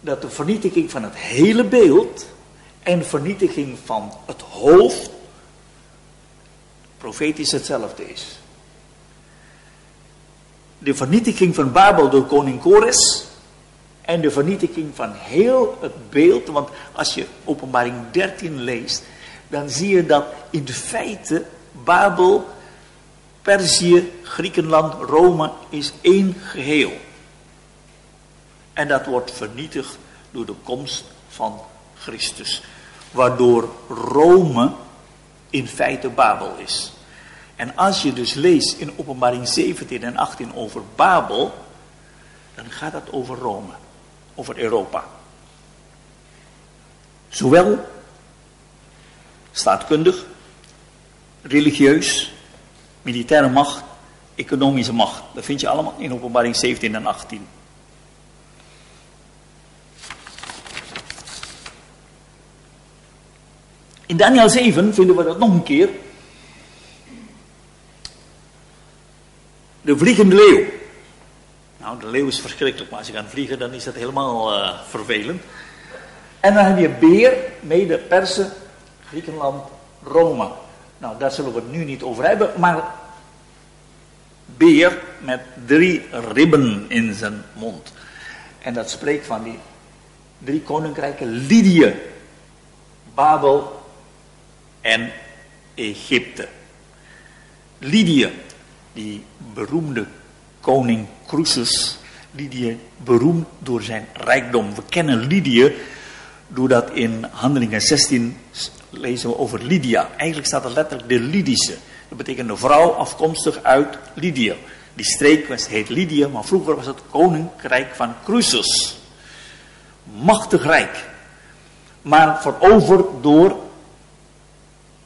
dat de vernietiging van het hele beeld en vernietiging van het hoofd profetisch hetzelfde is. De vernietiging van Babel door koning Kores en de vernietiging van heel het beeld, want als je openbaring 13 leest, dan zie je dat in feite Babel, Perzië, Griekenland, Rome is één geheel. En dat wordt vernietigd door de komst van Christus. Waardoor Rome in feite Babel is. En als je dus leest in openbaring 17 en 18 over Babel, dan gaat het over Rome, over Europa. Zowel staatkundig, religieus, militaire macht, economische macht. Dat vind je allemaal in openbaring 17 en 18. In Daniel 7 vinden we dat nog een keer. De vliegende leeuw. Nou, de leeuw is verschrikkelijk, maar als je gaat vliegen, dan is dat helemaal uh, vervelend. En dan heb je beer, mede Persen, Griekenland, Rome. Nou, daar zullen we het nu niet over hebben, maar beer met drie ribben in zijn mond. En dat spreekt van die drie koninkrijken, Lydië, Babel en Egypte. Lydië, die beroemde koning Croesus, Lydië beroemd door zijn rijkdom. We kennen Lydië doordat in Handelingen 16 lezen we over Lydia. Eigenlijk staat er letterlijk de Lydische. Dat betekent een vrouw afkomstig uit Lydië. Die streek heet Lydië, maar vroeger was het koninkrijk van Croesus. Machtig rijk. Maar veroverd door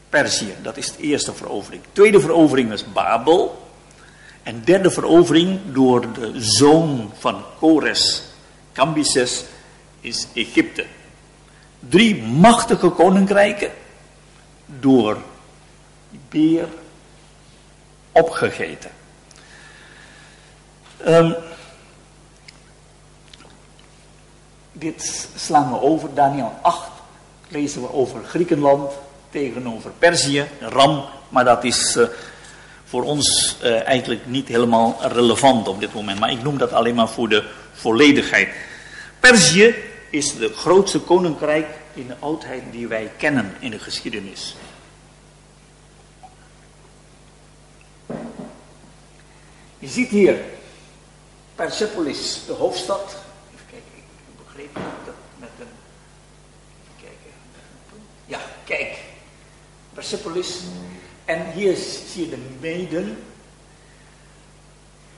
Perzië. Dat is de eerste verovering. Tweede verovering is Babel. En derde verovering door de zoon van Kores, Cambyses, is Egypte. Drie machtige koninkrijken door beer opgegeten. Um, dit slaan we over, Daniel 8 lezen we over Griekenland tegenover Perzië, Ram, maar dat is uh, voor ons uh, eigenlijk niet helemaal relevant op dit moment. Maar ik noem dat alleen maar voor de volledigheid. Perzië is het grootste koninkrijk in de oudheid die wij kennen in de geschiedenis. Je ziet hier Persepolis, de hoofdstad. Even kijken, ik heb begrepen dat met een. Even kijken. Ja, kijk. Persepolis. En hier zie je de Meden.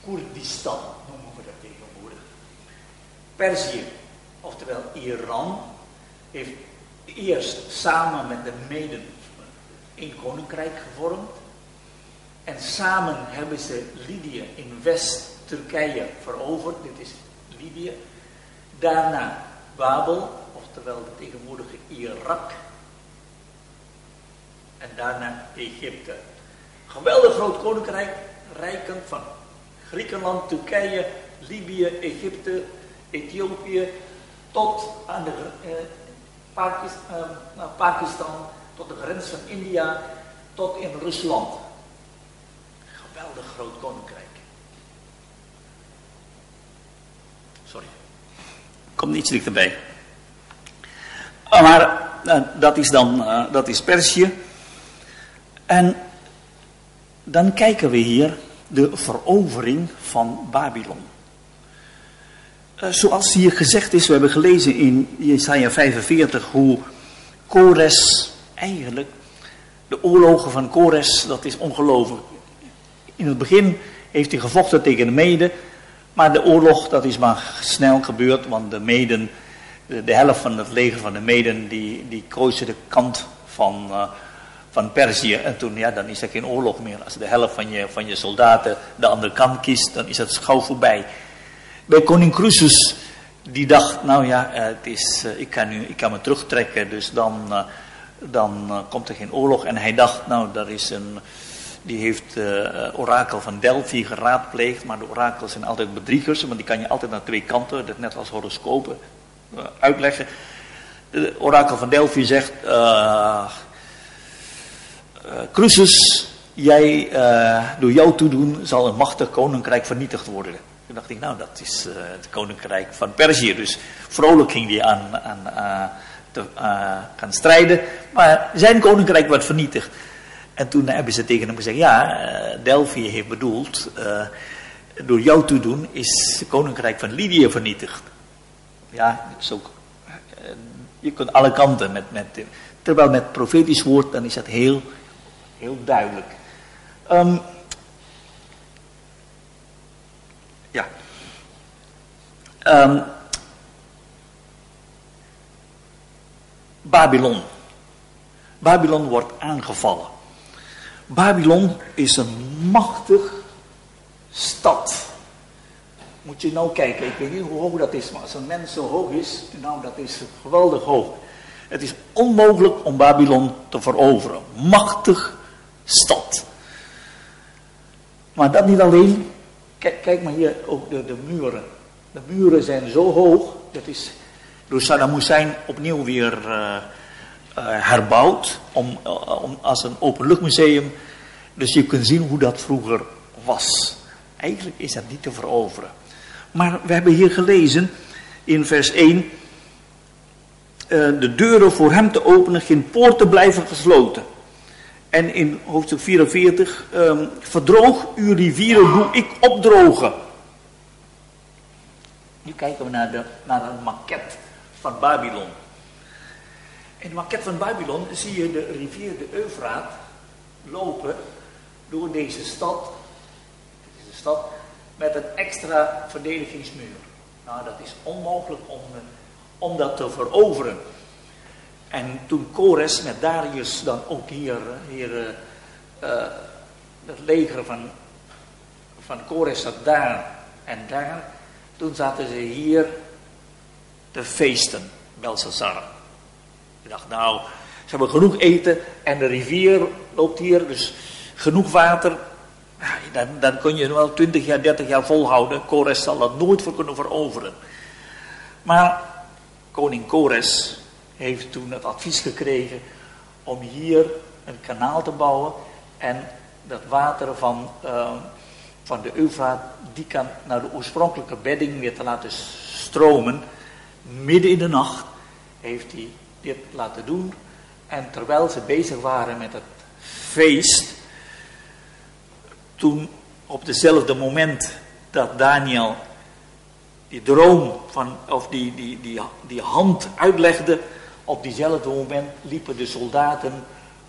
Koerdistan noemen we dat tegenwoordig. Perzië, oftewel Iran, heeft eerst samen met de Meden een koninkrijk gevormd. En samen hebben ze Lydië in West-Turkije veroverd. Dit is Libië. Daarna Babel, oftewel de tegenwoordige Irak. En daarna Egypte. Geweldig groot koninkrijk, rijkend van Griekenland, Turkije, Libië, Egypte, Ethiopië, tot aan de eh, Pakistan, eh, Pakistan, tot de grens van India, tot in Rusland geweldig groot koninkrijk. Sorry. Komt iets dichterbij. Maar uh, dat is dan uh, dat is Perzië. En dan kijken we hier de verovering van Babylon. Uh, zoals hier gezegd is, we hebben gelezen in Jesaja 45 hoe Kores eigenlijk, de oorlogen van Kores, dat is ongelooflijk. In het begin heeft hij gevochten tegen de Meden. Maar de oorlog, dat is maar snel gebeurd. Want de Meden, de, helft van het leger van de Meden, die, die koos de kant van, uh, van Perzië. En toen, ja, dan is er geen oorlog meer. Als de helft van je, van je soldaten de andere kant kiest, dan is het schouw voorbij. Bij koning Croesus, die dacht, nou ja, eh, het is, uh, ik, kan nu, ik kan me terugtrekken, dus dan, dan komt er geen oorlog. En hij dacht, nou, daar is een die heeft uh, orakel van Delphi geraadpleegd, maar de orakels zijn altijd bedriegers, want die kan je altijd naar twee kanten, dat net als horoscopen, uitleggen. De orakel van Delphi zegt, Crucis, jij, door jou toedoen zal een machtig koninkrijk vernietigd worden. Toen dacht ik, nou dat is het koninkrijk van Perzië, dus vrolijk ging hij aan, aan te gaan strijden, maar zijn koninkrijk werd vernietigd. En toen hebben ze tegen hem gezegd, ja, Delphi heeft bedoeld, door jou te doen is het koninkrijk van Lydië vernietigd. Ja, zo, je kunt alle kanten met, met, terwijl met profetisch woord, dan is dat heel, heel duidelijk. Um, ja. Um, Babylon. Babylon wordt aangevallen. Babylon is een machtig stad. Moet je nou kijken, ik weet niet hoe hoog dat is, maar als een mens zo hoog is, nou dat is geweldig hoog. Het is onmogelijk om Babylon te veroveren. Machtig stad. Maar dat niet alleen, Kijk, kijk maar hier ook de, de muren. De muren zijn zo hoog, dat is door Saddam Hussein opnieuw weer uh, herbouwd om, om, als een openluchtmuseum. Dus je kunt zien hoe dat vroeger was. Eigenlijk is dat niet te veroveren. Maar we hebben hier gelezen in vers 1. de deuren voor hem te openen, geen poorten blijven gesloten. En in hoofdstuk 44, um, ehm, verdroog uw rivieren, doe ik opdrogen. Nu kijken we naar, de, naar een maquette van Babylon. In de maquette van Babylon zie je de rivier de Eufraat lopen door deze stad, deze stad met een extra verdedigingsmuur. Nou, dat is onmogelijk om, om dat te veroveren. En toen Kores met Darius dan ook hier, hier het leger van, van Kores zat daar en daar. Toen zaten ze hier te feesten, Belshazzar. Ik dacht, nou, ze hebben genoeg eten en de rivier loopt hier, dus genoeg water. Dan, dan kun je wel 20 jaar, 30 jaar volhouden. Kores zal dat nooit voor kunnen veroveren. Maar koning Kores heeft toen het advies gekregen om hier een kanaal te bouwen en dat water van, uh, van de Eufraat, die kan naar de oorspronkelijke bedding weer te laten stromen. Midden in de nacht heeft hij dit laten doen. En terwijl ze bezig waren met het feest, toen op dezelfde moment dat Daniel die droom van, of die, die, die, die hand uitlegde, op diezelfde moment liepen de soldaten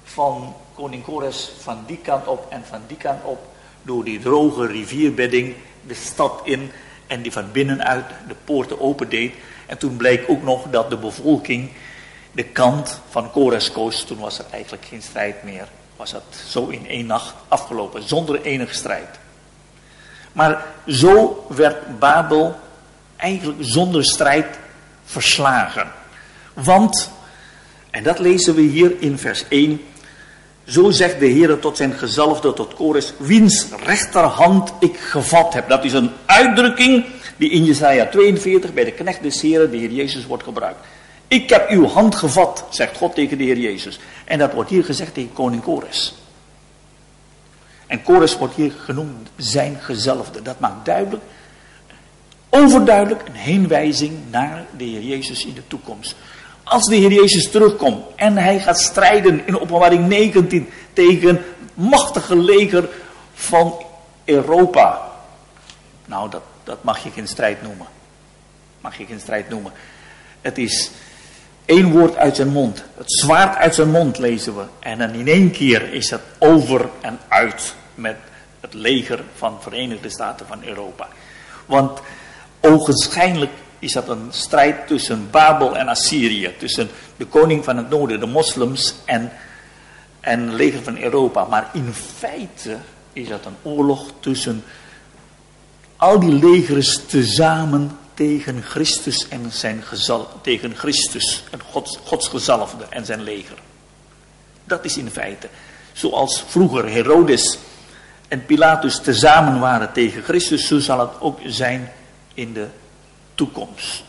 van koning Kores van die kant op en van die kant op door die droge rivierbedding de stad in en die van binnenuit de poorten opendeed. En toen bleek ook nog dat de bevolking de kant van Kores koos. Toen was er eigenlijk geen strijd meer. Was het zo in één nacht afgelopen, zonder enige strijd. Maar zo werd Babel eigenlijk zonder strijd verslagen. Want, en dat lezen we hier in vers 1. Zo zegt de Heer tot zijn gezalfde, tot Kores, wiens rechterhand ik gevat heb. Dat is een uitdrukking die in Jesaja 42 bij de knecht des Heren, de Heer Jezus, wordt gebruikt. Ik heb uw hand gevat, zegt God tegen de Heer Jezus. En dat wordt hier gezegd tegen koning Kores. En Kores wordt hier genoemd zijn gezalfde. Dat maakt duidelijk, overduidelijk, een heenwijzing naar de Heer Jezus in de toekomst. Als de Heer Jezus terugkomt en hij gaat strijden in openbaring 19 tegen machtige leger van Europa. Nou, dat, dat mag je geen strijd noemen. Mag je geen strijd noemen. Het is één woord uit zijn mond. Het zwaard uit zijn mond lezen we. En dan in één keer is het over en uit met het leger van Verenigde Staten van Europa. Want ogenschijnlijk is dat een strijd tussen Babel en Assyrië. Tussen de koning van het noorden, de moslims en, en het leger van Europa. Maar in feite is dat een oorlog tussen al die legers tezamen tegen Christus en zijn gezal, tegen Christus, en Gods, Gods gezalfde en zijn leger. Dat is in feite. Zoals vroeger Herodes en Pilatus tezamen waren tegen Christus, zo zal het ook zijn in de toekomst.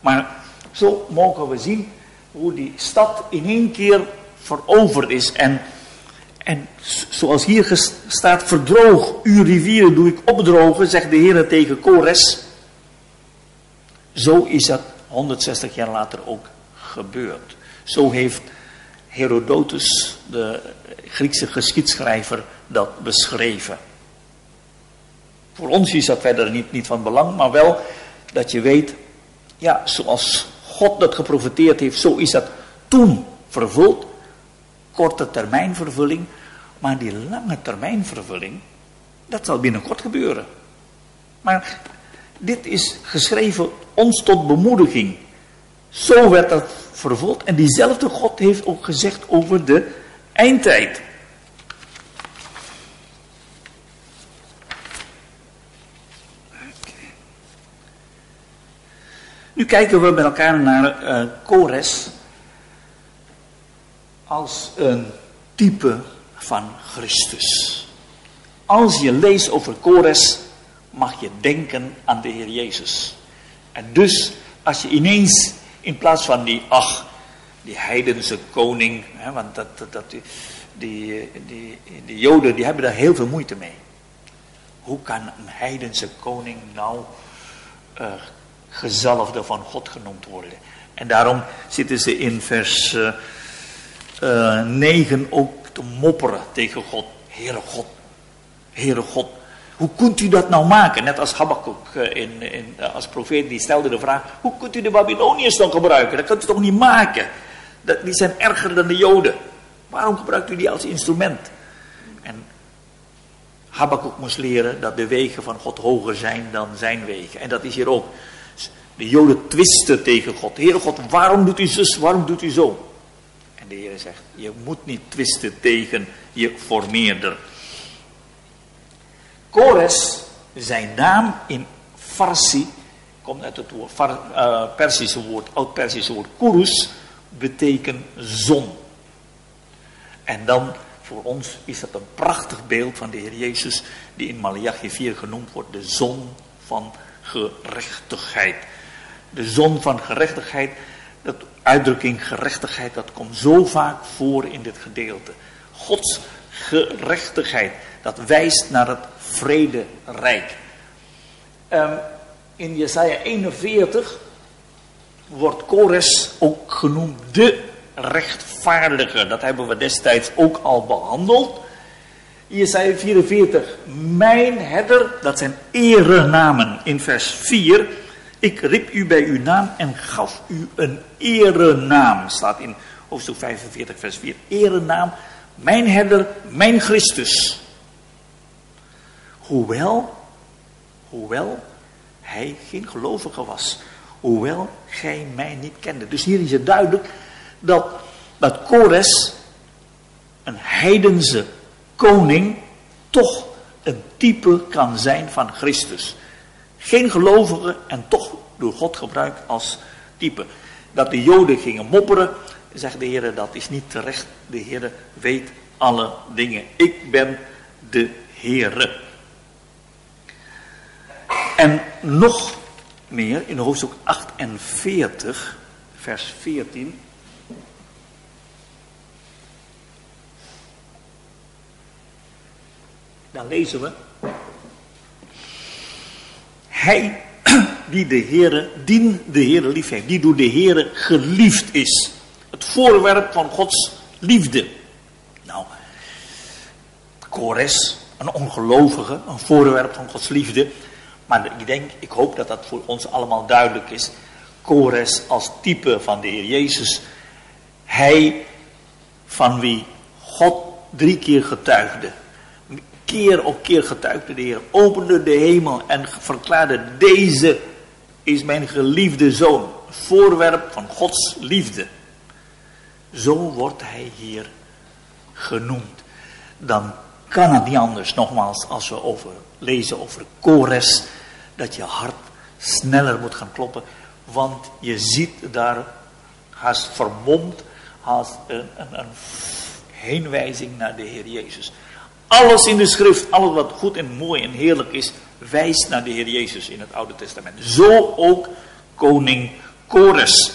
Maar zo mogen we zien hoe die stad in één keer veroverd is. En, en zoals hier staat, verdroog uw rivieren, doe ik opdrogen, zegt de Heer tegen Kores. Zo is dat 160 jaar later ook gebeurd. Zo heeft Herodotus, de Griekse geschiedschrijver, dat beschreven. Voor ons is dat verder niet, niet van belang, maar wel dat je weet, ja, zoals God dat geprofiteerd heeft, zo is dat toen vervuld. Korte termijn vervulling, maar die lange termijn vervulling, dat zal binnenkort gebeuren. Maar dit is geschreven ons tot bemoediging. Zo werd dat vervuld. En diezelfde God heeft ook gezegd over de eindtijd. Nu kijken we met elkaar naar uh, Kores als een type van Christus. als je leest over Kores, mag je denken aan de Heer Jezus. En dus, als je ineens, in plaats van die, ach, die heidense koning, hè, want dat, dat, die, die, die, Joden die hebben daar heel veel moeite mee. Hoe kan een heidense koning nou uh, gezalfde van God genoemd worden? En daarom zitten ze in vers uh, uh, 9 ook te mopperen tegen God. Heere God, Heere God, hoe kunt u dat nou maken? Net als Habakkuk eh, in, in, eh, als profeet, die stelde de vraag, hoe kunt u de Babyloniërs dan gebruiken? Dat kunt u toch niet maken? Dat, die zijn erger dan de Joden. Waarom gebruikt u die als instrument? En Habakkuk moest leren dat de wegen van God hoger zijn dan zijn wegen. En dat is hier ook. De Joden twisten tegen God. Heere God, waarom doet u zus, waarom doet u zo? En de Heer zegt, je moet niet twisten tegen je formeerder. Kores, zijn naam in Farsi, komt uit het woord, uh, Persische woord, oud-Persische woord kurus, betekent zon. En dan, voor ons is dat een prachtig beeld van de Heer Jezus, die in Malachi 4 genoemd wordt, de zon van gerechtigheid. De zon van gerechtigheid, dat uitdrukking gerechtigheid, dat komt zo vaak voor in dit gedeelte. Gods gerechtigheid, dat wijst naar het vrederijk. Um, in Jesaja 41 wordt Kores ook genoemd de rechtvaardige. Dat hebben we destijds ook al behandeld. Jesaja 44, mijn herder, dat zijn erenamen in vers 4. Ik riep u bij uw naam en gaf u een erenaam. Staat in hoofdstuk 45, vers 4. Erenaam, mijn herder, mijn Christus. Hoewel, hoewel hij geen gelovige was. Hoewel gij mij niet kende. Dus hier is het duidelijk dat, dat Kores, een heidense koning, toch een type kan zijn van Christus. Geen gelovige en toch door God gebruikt als type. Dat de Joden gingen mopperen, zegt de Heer, dat is niet terecht. De Heer weet alle dingen. Ik ben de Heere. En nog meer in hoofdstuk 48, vers 14. Dan lezen we. Hij die de Heere, dien de Heere lief heeft, die door de Heere geliefd is. Het voorwerp van Gods liefde. Nou, Kores, een ongelovige, een voorwerp van Gods liefde. Maar ik denk, ik hoop dat dat voor ons allemaal duidelijk is. Kores als type van de Heer Jezus. Hij van wie God drie keer getuigde. Keer op keer getuigde de Heer. Opende de hemel en verklaarde deze is mijn geliefde zoon. Voorwerp van Gods liefde. Zo wordt hij hier genoemd. Dan kan het niet anders, nogmaals, als we over lezen over Kores, dat je hart sneller moet gaan kloppen. Want je ziet daar haast vermomd, haast een, een, een heenwijzing naar de Heer Jezus. Alles in de schrift, alles wat goed en mooi en heerlijk is, wijst naar de Heer Jezus in het Oude Testament. Zo ook koning Kores.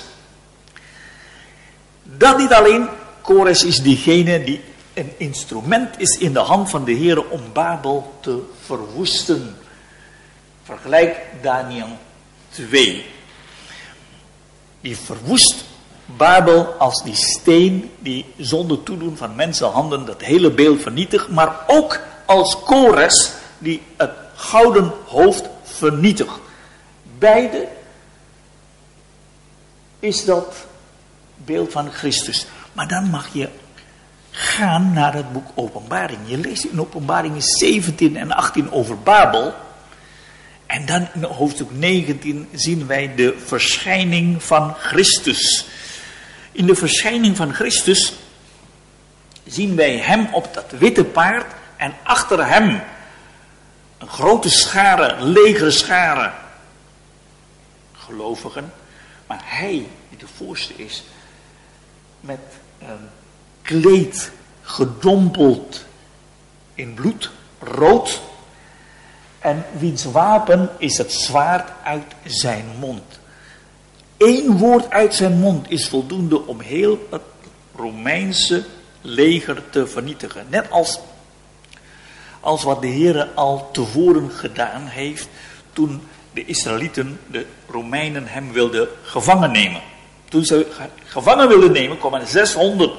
Dat niet alleen, Kores is diegene die een instrument is in de hand van de Heer om Babel te verwoesten. Vergelijk Daniel 2. Die verwoest Babel als die steen die zonder toedoen van mensenhanden dat hele beeld vernietigt, maar ook als Kores die het gouden hoofd vernietigt. Beide is dat beeld van Christus. Maar dan mag je gaan naar het boek Openbaring. Je leest in Openbaring 17 en 18 over Babel. En dan in hoofdstuk 19 zien wij de verschijning van Christus. In de verschijning van Christus zien wij hem op dat witte paard en achter hem een grote schare, legere schare gelovigen. Maar hij, die de voorste is, met een kleed gedompeld in bloed, rood. En wiens wapen is het zwaard uit zijn mond. Eén woord uit zijn mond is voldoende om heel het Romeinse leger te vernietigen. Net als, als wat de Heer al tevoren gedaan heeft toen de Israëlieten, de Romeinen, hem wilden gevangen nemen. Toen ze gevangen wilden nemen, kwamen 600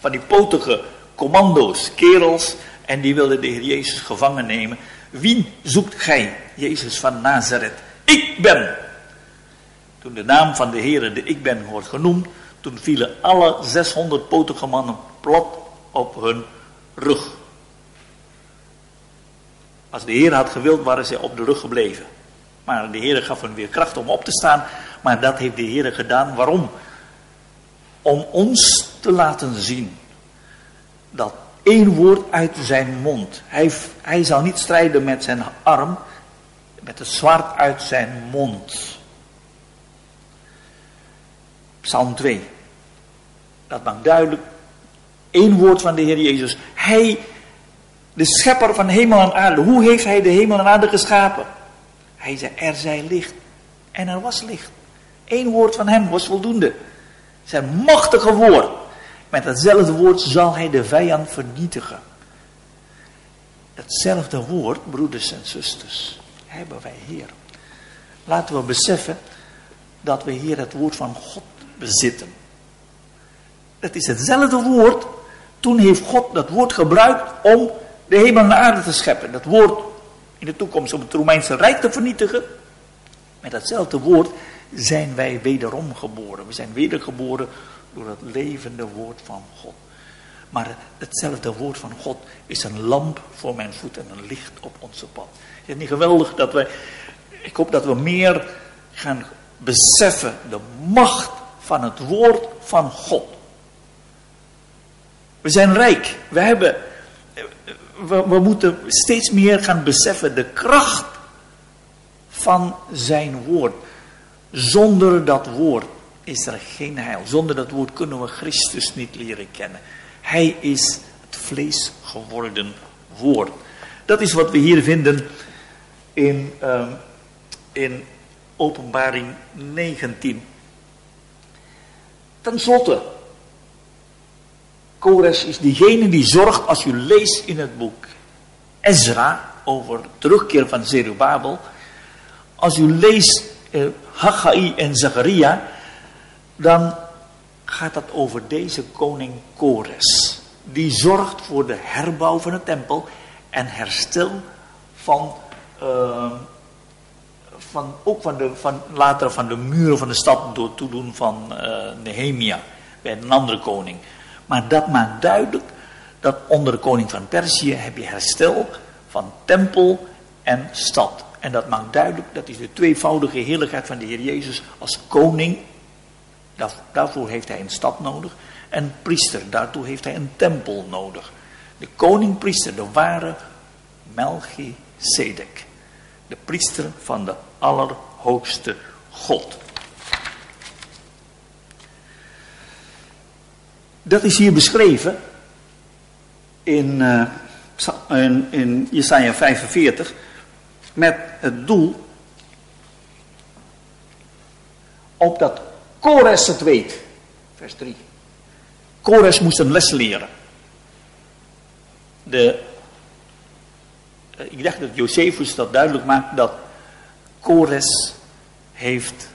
van die potige commando's, kerels, en die wilden de Heer Jezus gevangen nemen. Wie zoekt gij? Jezus van Nazareth. Ik ben. Toen de naam van de Heer, de Ik ben, wordt genoemd, toen vielen alle 600 potige mannen plat op hun rug. Als de Heer had gewild, waren ze op de rug gebleven. Maar de Heer gaf hen weer kracht om op te staan. Maar dat heeft de Heer gedaan. Waarom? Om ons te laten zien dat één woord uit zijn mond. Hij, hij zal niet strijden met zijn arm, met het zwaard uit zijn mond. Psalm 2. Dat maakt duidelijk. één woord van de Heer Jezus. Hij, de schepper van hemel en aarde. Hoe heeft hij de hemel en aarde geschapen? Hij zei, er zij licht. En er was licht. Eén woord van hem was voldoende. Zijn machtige woord. Met hetzelfde woord zal hij de vijand vernietigen. Hetzelfde woord, broeders en zusters, hebben wij hier. Laten we beseffen dat we hier het woord van God bezitten. Het is hetzelfde woord. Toen heeft God dat woord gebruikt om de hemel en de aarde te scheppen. Dat woord in de toekomst om het Romeinse Rijk te vernietigen. Met datzelfde woord zijn wij wederom geboren. We zijn wedergeboren door het levende woord van God. Maar hetzelfde woord van God is een lamp voor mijn voet en een licht op onze pad. Is het niet geweldig dat we, ik hoop dat we meer gaan beseffen de macht van het woord van God. We zijn rijk. We hebben, we, moeten steeds meer gaan beseffen de kracht van zijn woord. Zonder dat woord is er geen heil. Zonder dat woord kunnen we Christus niet leren kennen. Hij is het vlees geworden woord. Dat is wat we hier vinden in, uh, in openbaring 19. Ten slotte, Kores is diegene die zorgt als u leest in het boek Ezra over terugkeer van Zerubabel. Als u leest eh, Haggai en Zacharia, dan gaat dat over deze koning Kores. Die zorgt voor de herbouw van de tempel en herstel van, uh, van ook van, de, van later van de muren van de stad door toedoen van uh, Nehemia bij een andere koning. Maar dat maakt duidelijk dat onder de koning van Perzië heb je herstel van tempel en stad. En dat maakt duidelijk, dat is de tweevoudige heerlijkheid van de Heer Jezus als koning Daarvoor heeft hij een stad nodig. En priester, daartoe heeft hij een tempel nodig. De koning-priester, de ware Melchizedek. De priester van de Allerhoogste God. Dat is hier beschreven in, uh, in, in Jesaja 45 met het doel opdat Kores het weet. Vers 3. Kores moest een les leren. De, eh, ik dacht dat Josephus dat duidelijk maakt dat Kores heeft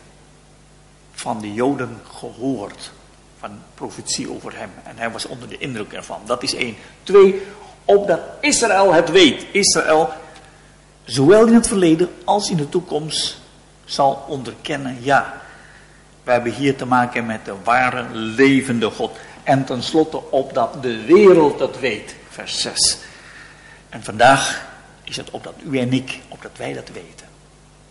van de Joden gehoord. Van profetie over hem. En hij was onder de indruk ervan. Dat is één. Twee, opdat Israël het weet. Israël, zowel in het verleden als in de toekomst, zal onderkennen. Ja, we hebben hier te maken met de ware levende God. En tenslotte opdat de wereld het weet. Vers 6. En vandaag is het opdat u en ik, opdat wij dat weten.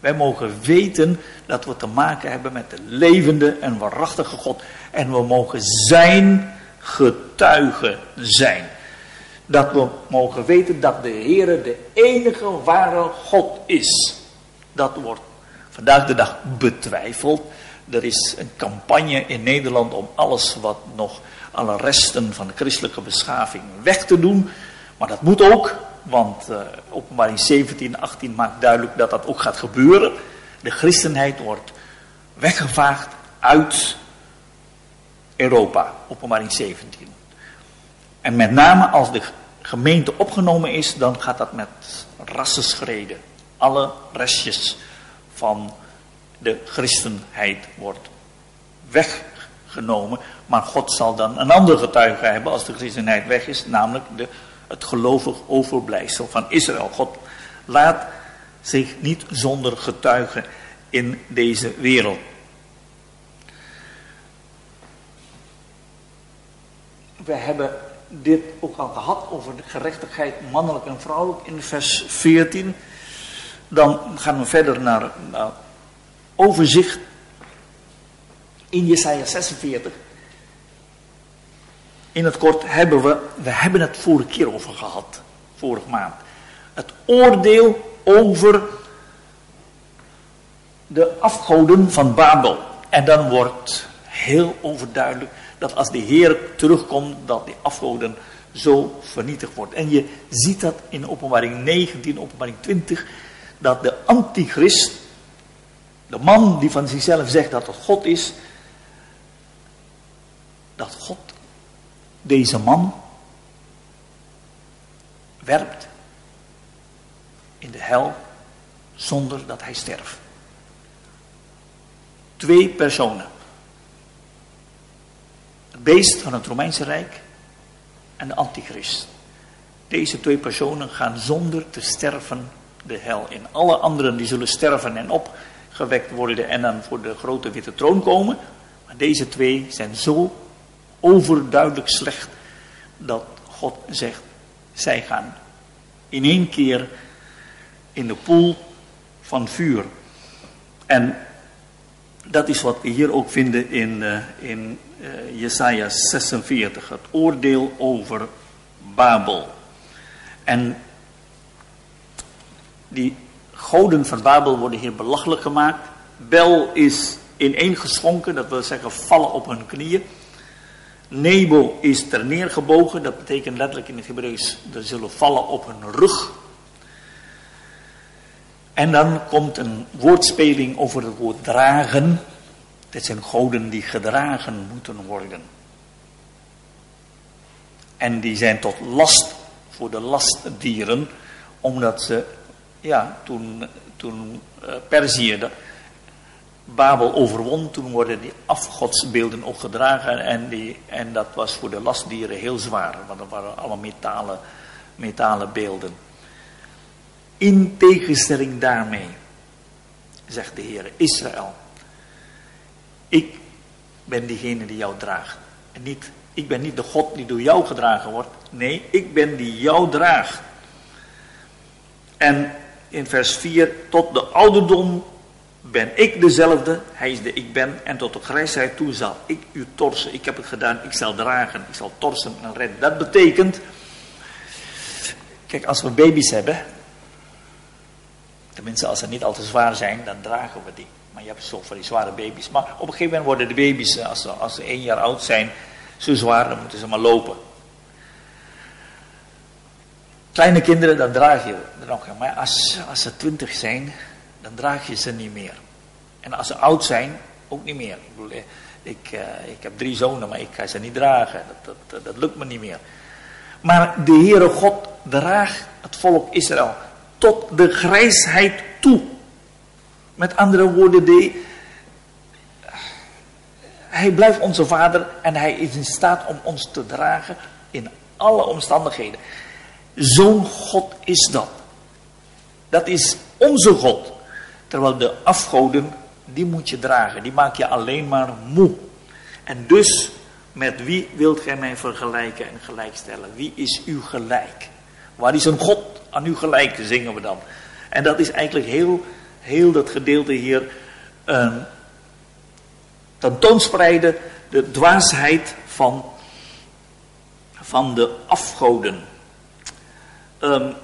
Wij mogen weten dat we te maken hebben met de levende en waarachtige God. En we mogen zijn getuigen zijn. Dat we mogen weten dat de Heer de enige ware God is. Dat wordt vandaag de dag betwijfeld. Er is een campagne in Nederland om alles wat nog alle resten van de christelijke beschaving weg te doen. Maar dat moet ook. Want uh, openbaring 17, 18 maakt duidelijk dat dat ook gaat gebeuren. De christenheid wordt weggevaagd uit Europa, openbaring 17. En met name als de gemeente opgenomen is, dan gaat dat met rassenschreden. Alle restjes van de christenheid wordt weggenomen. Maar God zal dan een ander getuige hebben als de christenheid weg is, namelijk de, het gelovig overblijfsel van Israël. God laat zich niet zonder getuigen in deze wereld. We hebben dit ook al gehad over de gerechtigheid mannelijk en vrouwelijk in vers 14. Dan gaan we verder naar, naar overzicht in Jesaja 46. In het kort hebben we, we hebben het vorige keer over gehad, vorige maand. Het oordeel over de afgoden van Babel. En dan wordt heel overduidelijk dat als de Heer terugkomt, dat die afgoden zo vernietigd wordt. En je ziet dat in openbaring 19, openbaring 20, dat de antichrist, de man die van zichzelf zegt dat het God is, dat God deze man werpt in de hel zonder dat hij sterft. Twee personen. Het beest van het Romeinse Rijk en de antichrist. Deze twee personen gaan zonder te sterven de hel in. Alle anderen die zullen sterven en opgewekt worden en dan voor de grote witte troon komen. Maar deze twee zijn zo overduidelijk slecht dat God zegt, zij gaan in één keer in de poel van vuur. En dat is wat we hier ook vinden in, uh, in uh, Jesaja 46, het oordeel over Babel. En die goden van Babel worden hier belachelijk gemaakt. Bel is ineengeschonken, dat wil zeggen vallen op hun knieën. Nebo is ter neergebogen, dat betekent letterlijk in het Hebreeuws, er zullen vallen op hun rug. En dan komt een woordspeling over het woord dragen. Dit zijn goden die gedragen moeten worden. En die zijn tot last voor de lastdieren, omdat ze, ja, toen, toen uh, Perzië Babel overwon, toen worden die afgodsbeelden ook gedragen en, die, en dat was voor de lastdieren heel zwaar, want dat waren allemaal metalen, metalen beelden. In tegenstelling daarmee, zegt de Heer, Israël, ik ben diegene die jou draagt. En niet, ik ben niet de God die door jou gedragen wordt. Nee, ik ben die jou draagt. En in vers 4, tot de ouderdom ben ik dezelfde, hij is de ik ben, en tot de grijsheid toe zal ik u torsen. Ik heb het gedaan, ik zal dragen, ik zal torsen en redden. Dat betekent, kijk, als we baby's hebben, tenminste als ze niet al te zwaar zijn, dan dragen we die. Maar je hebt zo van die zware baby's. Maar op een gegeven moment worden de baby's, als ze, als ze één jaar oud zijn, zo zwaar, dan moeten ze maar lopen. Kleine kinderen, dan draag je nog. Maar als, als ze twintig zijn, dan draag je ze niet meer. En als ze oud zijn, ook niet meer. Ik, bedoel, ik, uh, ik heb drie zonen, maar ik ga ze niet dragen. Dat, dat, dat lukt me niet meer. Maar de Heere God draagt het volk Israël tot de grijsheid toe. Met andere woorden, de, hij blijft onze vader en hij is in staat om ons te dragen in alle omstandigheden. Zo'n God is dat. Dat is onze God. Terwijl de afgoden, die moet je dragen. Die maak je alleen maar moe. En dus, met wie wilt gij mij vergelijken en gelijkstellen? Wie is u gelijk? Waar is een God aan u gelijk, zingen we dan. En dat is eigenlijk heel, heel dat gedeelte hier uh, tentoonspreiden. De dwaasheid van, van de afgoden. Um,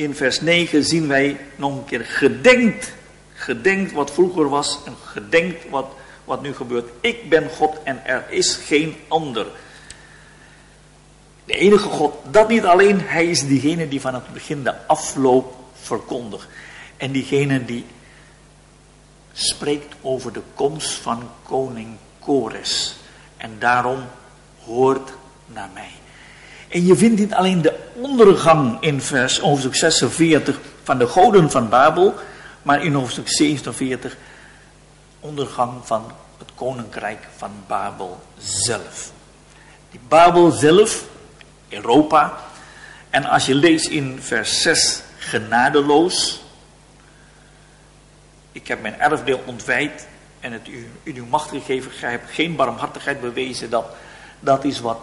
in vers 9 zien wij nog een keer gedenkt. Gedenkt wat vroeger was en gedenkt wat, wat nu gebeurt. Ik ben God en er is geen ander. De enige God, dat niet alleen, hij is diegene die van het begin de afloop verkondigt. En diegene die spreekt over de komst van koning Kores. En daarom hoort naar mij. En je vindt niet alleen de ondergang in vers hoofdstuk 46 van de goden van Babel, maar in hoofdstuk 47 ondergang van het koninkrijk van Babel zelf. Die Babel zelf, Europa, en als je leest in vers 6, genadeloos. Ik heb mijn erfdeel ontwijd en het u uw macht gegeven. Gij hebt geen barmhartigheid bewezen. Dat, dat is wat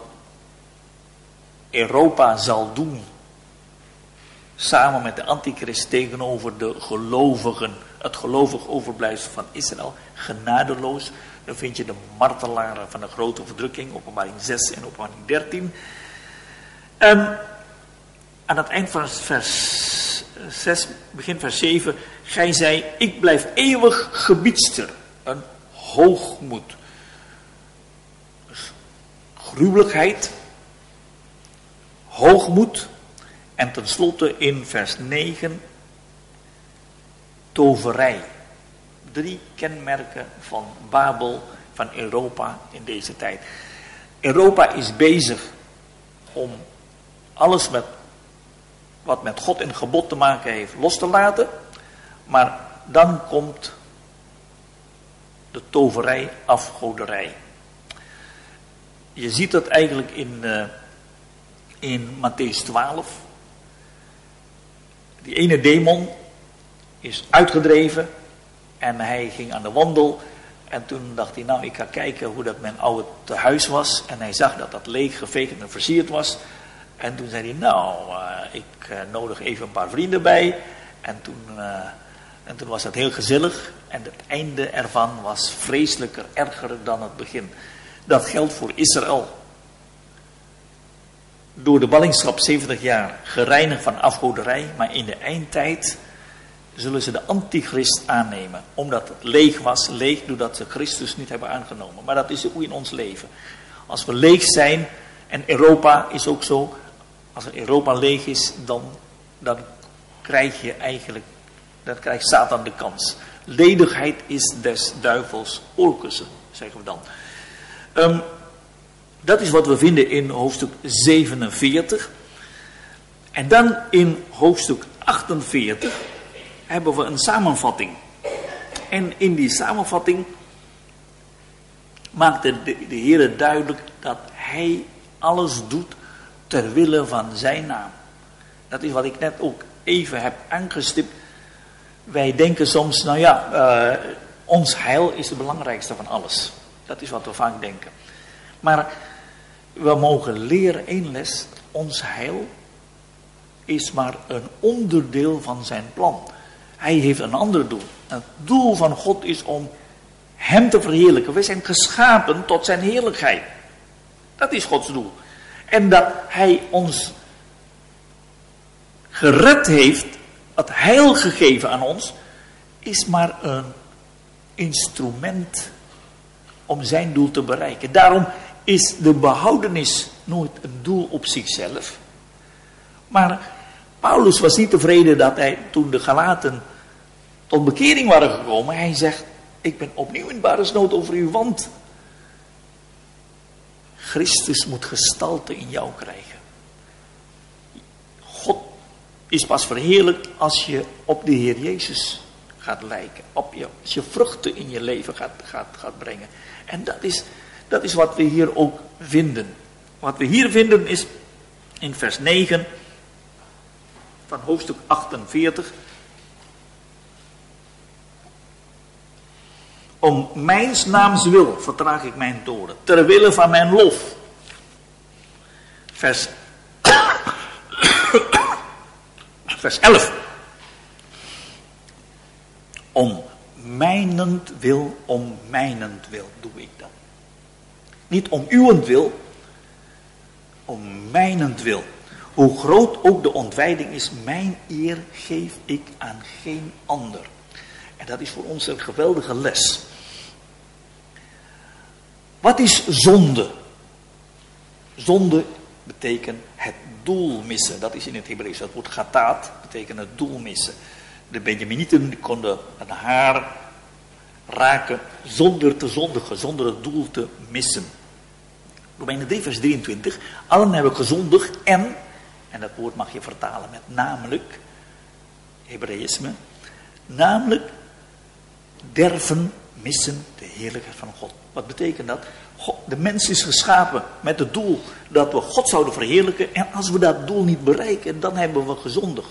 Europa zal doen. Samen met de antichrist tegenover de gelovigen. Het gelovig overblijfsel van Israël. Genadeloos. Dan vind je de martelaren van de grote verdrukking. Openbaring 6 en openbaring 13. En aan het eind van vers 6, begin vers 7. Gij zei, ik blijf eeuwig gebiedster. Een hoogmoed. Gruwelijkheid hoogmoed. En tenslotte in vers 9 toverij. Drie kenmerken van Babel, van Europa in deze tijd. Europa is bezig om alles met, wat met God en gebod te maken heeft los te laten. Maar dan komt de toverij, afgoderij. Je ziet dat eigenlijk in, uh, in Matthäus 12. Die ene demon is uitgedreven en hij ging aan de wandel. En toen dacht hij, nou ik ga kijken hoe dat mijn oude tehuis was. En hij zag dat dat leeg, geveegd en versierd was. En toen zei hij, nou uh, ik uh, nodig even een paar vrienden bij. En toen, uh, en toen was dat heel gezellig. En het einde ervan was vreselijker, erger dan het begin. Dat geldt voor Israël door de ballingschap 70 jaar gereinigd van afgoderij, maar in de eindtijd zullen ze de antichrist aannemen. Omdat het leeg was, leeg doordat ze Christus niet hebben aangenomen. Maar dat is ook in ons leven. Als we leeg zijn, en Europa is ook zo, als Europa leeg is, dan, dan krijg je eigenlijk, dan krijgt Satan de kans. Ledigheid is des duivels oorkussen, zeggen we dan. Um, dat is wat we vinden in hoofdstuk 47. En dan in hoofdstuk 48 hebben we een samenvatting. En in die samenvatting maakt de, de, Heer duidelijk dat Hij alles doet ter wille van Zijn naam. Dat is wat ik net ook even heb aangestipt. Wij denken soms, nou ja, uh, ons heil is het belangrijkste van alles. Dat is wat we vaak denken. Maar we mogen leren één les. Ons heil is maar een onderdeel van zijn plan. Hij heeft een ander doel. Het doel van God is om hem te verheerlijken. We zijn geschapen tot zijn heerlijkheid. Dat is Gods doel. En dat hij ons gered heeft, het heil gegeven aan ons, is maar een instrument om zijn doel te bereiken. Daarom is de behoudenis nooit een doel op zichzelf. Maar Paulus was niet tevreden dat hij toen de Galaten tot bekering waren gekomen. Hij zegt, ik ben opnieuw in baresnood over u, want Christus moet gestalte in jou krijgen. God is pas verheerlijk als je op de Heer Jezus gaat lijken. Op je, als je vruchten in je leven gaat, gaat, gaat brengen. En dat is dat is wat we hier ook vinden. Wat we hier vinden is in vers 9 van hoofdstuk 48. Om mijns naams wil vertraag ik mijn toren, ter wille van mijn lof. Vers, vers 11. Om mijnend wil, om mijnend wil doe ik dat. Niet om uwentwil, om mijnentwil. Hoe groot ook de ontwijding is, mijn eer geef ik aan geen ander. En dat is voor ons een geweldige les. Wat is zonde? Zonde betekent het doel missen. Dat is in het Hebreeuws. Dat woord gataat betekent het doel missen. De Benjaminieten konden een haar raken zonder te zondigen, zonder het doel te missen. Romeinen 3 vers 23. Allen hebben gezondigd en, en dat woord mag je vertalen met namelijk, Hebreïsme, namelijk derven missen de heerlijkheid van God. Wat betekent dat? de mens is geschapen met het doel dat we God zouden verheerlijken. En als we dat doel niet bereiken, dan hebben we gezondigd.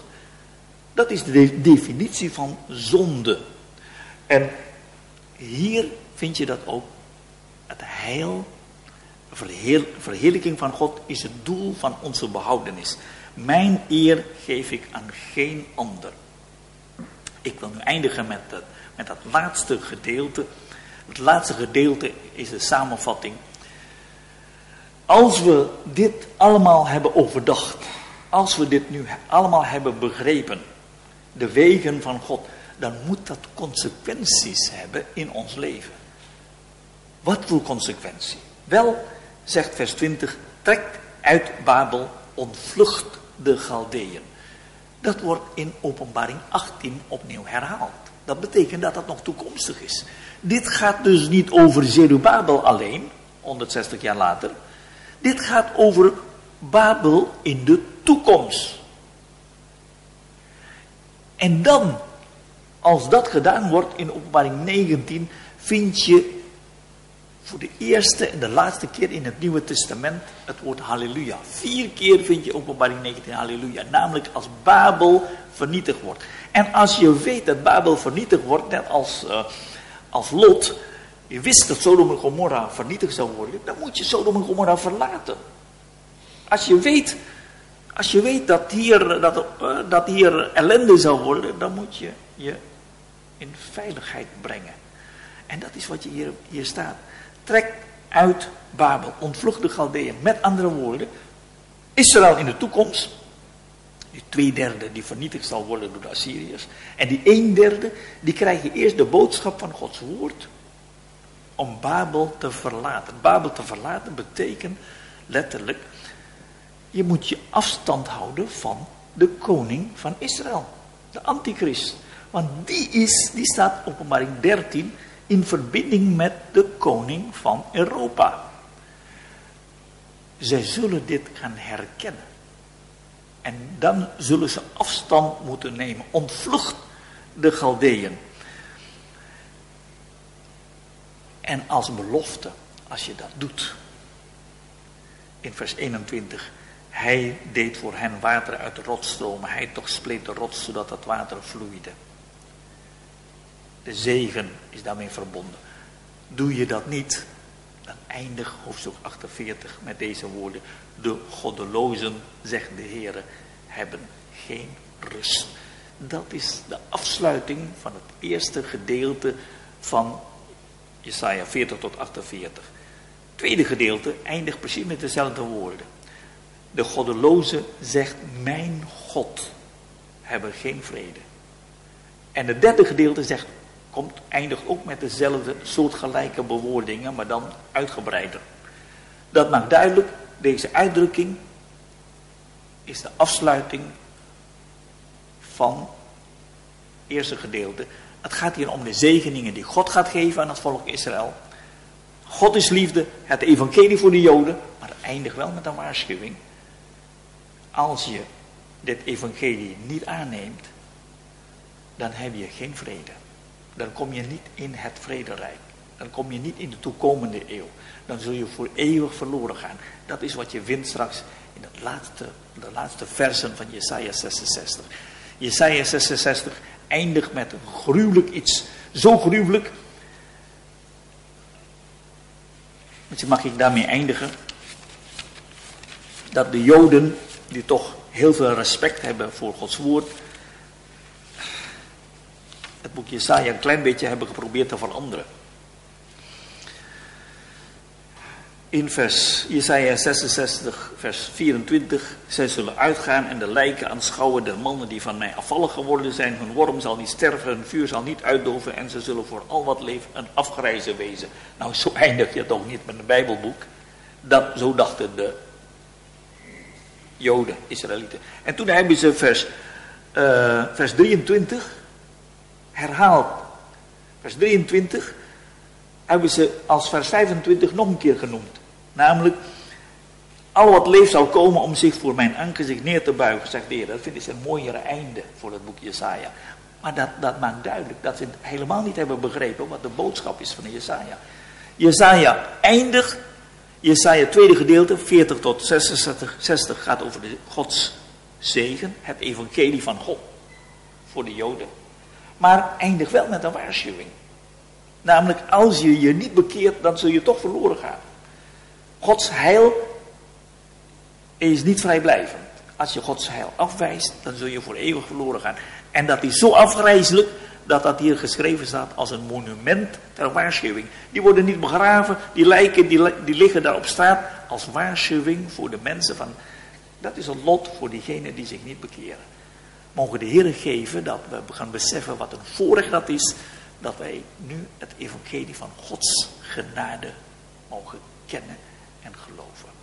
Dat is de definitie van zonde. En hier vind je dat ook. Het heil, verheer, verheerlijking van God is het doel van onze behoudenis. Mijn eer geef ik aan geen ander. Ik wil nu eindigen met, met dat laatste gedeelte het laatste gedeelte is de samenvatting. Als we dit allemaal hebben overdacht, als we dit nu allemaal hebben begrepen, de wegen van God, dan moet dat consequenties hebben in ons leven. Wat voor consequentie? Wel, zegt vers 20, trek uit Babel, ontvlucht de Galdeën. Dat wordt in openbaring 18 opnieuw herhaald. Dat betekent dat dat nog toekomstig is. Dit gaat dus niet over Zerubabel alleen, 160 jaar later. Dit gaat over Babel in de toekomst. En dan, als dat gedaan wordt in openbaring 19, vind je voor de eerste en de laatste keer in het Nieuwe Testament het woord halleluja. Vier keer vind je openbaring 19 halleluja. Namelijk als Babel vernietigd wordt. En als je weet dat Babel vernietigd wordt, net als... Uh, als Lot, je wist dat Sodom en Gomorra vernietigd zou worden, dan moet je Sodom en Gomorra verlaten. Als je weet, als je weet dat, hier, dat, uh, dat hier ellende zou worden, dan moet je je in veiligheid brengen. En dat is wat je hier, hier staat. Trek uit Babel, ontvlucht de Galdeën. Met andere woorden, Israël in de toekomst die twee derde die vernietigd zal worden door de Assyriërs. En die een derde, die krijgen eerst de boodschap van Gods woord om Babel te verlaten. Babel te verlaten betekent letterlijk, je moet je afstand houden van de koning van Israël. De antichrist. Want die, is, die staat openbaring 13 in verbinding met de koning van Europa. Zij zullen dit gaan herkennen. En dan zullen ze afstand moeten nemen. Ontvlucht de Galdeën. En als belofte, als je dat doet. In vers 21. Hij deed voor hen water uit de rotsstromen. Hij toch spleet de rots zodat het water vloeide. De zegen is daarmee verbonden. Doe je dat niet, dan eindigt hoofdstuk 48 met deze woorden. De goddelozen, zegt de Heer, hebben geen rust. Dat is de afsluiting van het eerste gedeelte van Jesaja 40 tot 48. Het tweede gedeelte eindigt precies met dezelfde woorden. De goddeloze zegt, mijn God hebben geen vrede. En het derde gedeelte zegt, komt, eindigt ook met dezelfde soortgelijke bewoordingen, maar dan uitgebreider. Dat maakt duidelijk, deze uitdrukking is de afsluiting van het eerste gedeelte. Het gaat hier om de zegeningen die God gaat geven aan het volk Israël. God is liefde, het evangelie voor de Joden, maar eindigt wel met een waarschuwing. Als je dit evangelie niet aanneemt, dan heb je geen vrede. Dan kom je niet in het vrederijk. Dan kom je niet in de toekomende eeuw. Dan zul je voor eeuwig verloren gaan. Dat is wat je vindt straks in het laatste, de laatste versen van Jesaja 66. Jesaja 66 eindigt met een gruwelijk iets. Zo gruwelijk. Misschien mag ik daarmee eindigen. Dat de Joden, die toch heel veel respect hebben voor Gods woord, het boek Jesaja een klein beetje hebben geprobeerd te veranderen. in vers Jesaja 66, vers 24. Zij zullen uitgaan en de lijken aanschouwen der mannen die van mij afvallig geworden zijn. Hun worm zal niet sterven, hun vuur zal niet uitdoven en ze zullen voor al wat leeft een afgrijzen wezen. Nou, zo eindig je toch niet met een bijbelboek. Dat, zo dachten de Joden, Israëlieten. En toen hebben ze vers, uh, vers 23 herhaald. Vers 23 hebben ze als vers 25 nog een keer genoemd. Namelijk, al wat leeft zal komen om zich voor mijn aangezicht neer te buigen, zegt de Heer. Dat vind ik een mooiere einde voor het boek Jesaja. Maar dat, dat maakt duidelijk dat ze helemaal niet hebben begrepen wat de boodschap is van Jesaja. Jesaja eindigt, Jesaja tweede gedeelte, 40 tot 66, 60 gaat over de Gods zegen, het evangelie van God voor de Joden. Maar eindigt wel met een waarschuwing. Namelijk, als je je niet bekeert, dan zul je toch verloren gaan. Gods heil is niet vrijblijvend. Als je Gods heil afwijst, dan zul je voor eeuwig verloren gaan. En dat is zo afgrijzelijk dat dat hier geschreven staat als een monument ter waarschuwing. Die worden niet begraven, die lijken die, die liggen daar op straat als waarschuwing voor de mensen van... Dat is een lot voor diegenen die zich niet bekeren. Mogen de Heer geven dat we gaan beseffen wat een voorrecht dat is... dat wij nu het evangelie van Gods genade mogen kennen en geloven.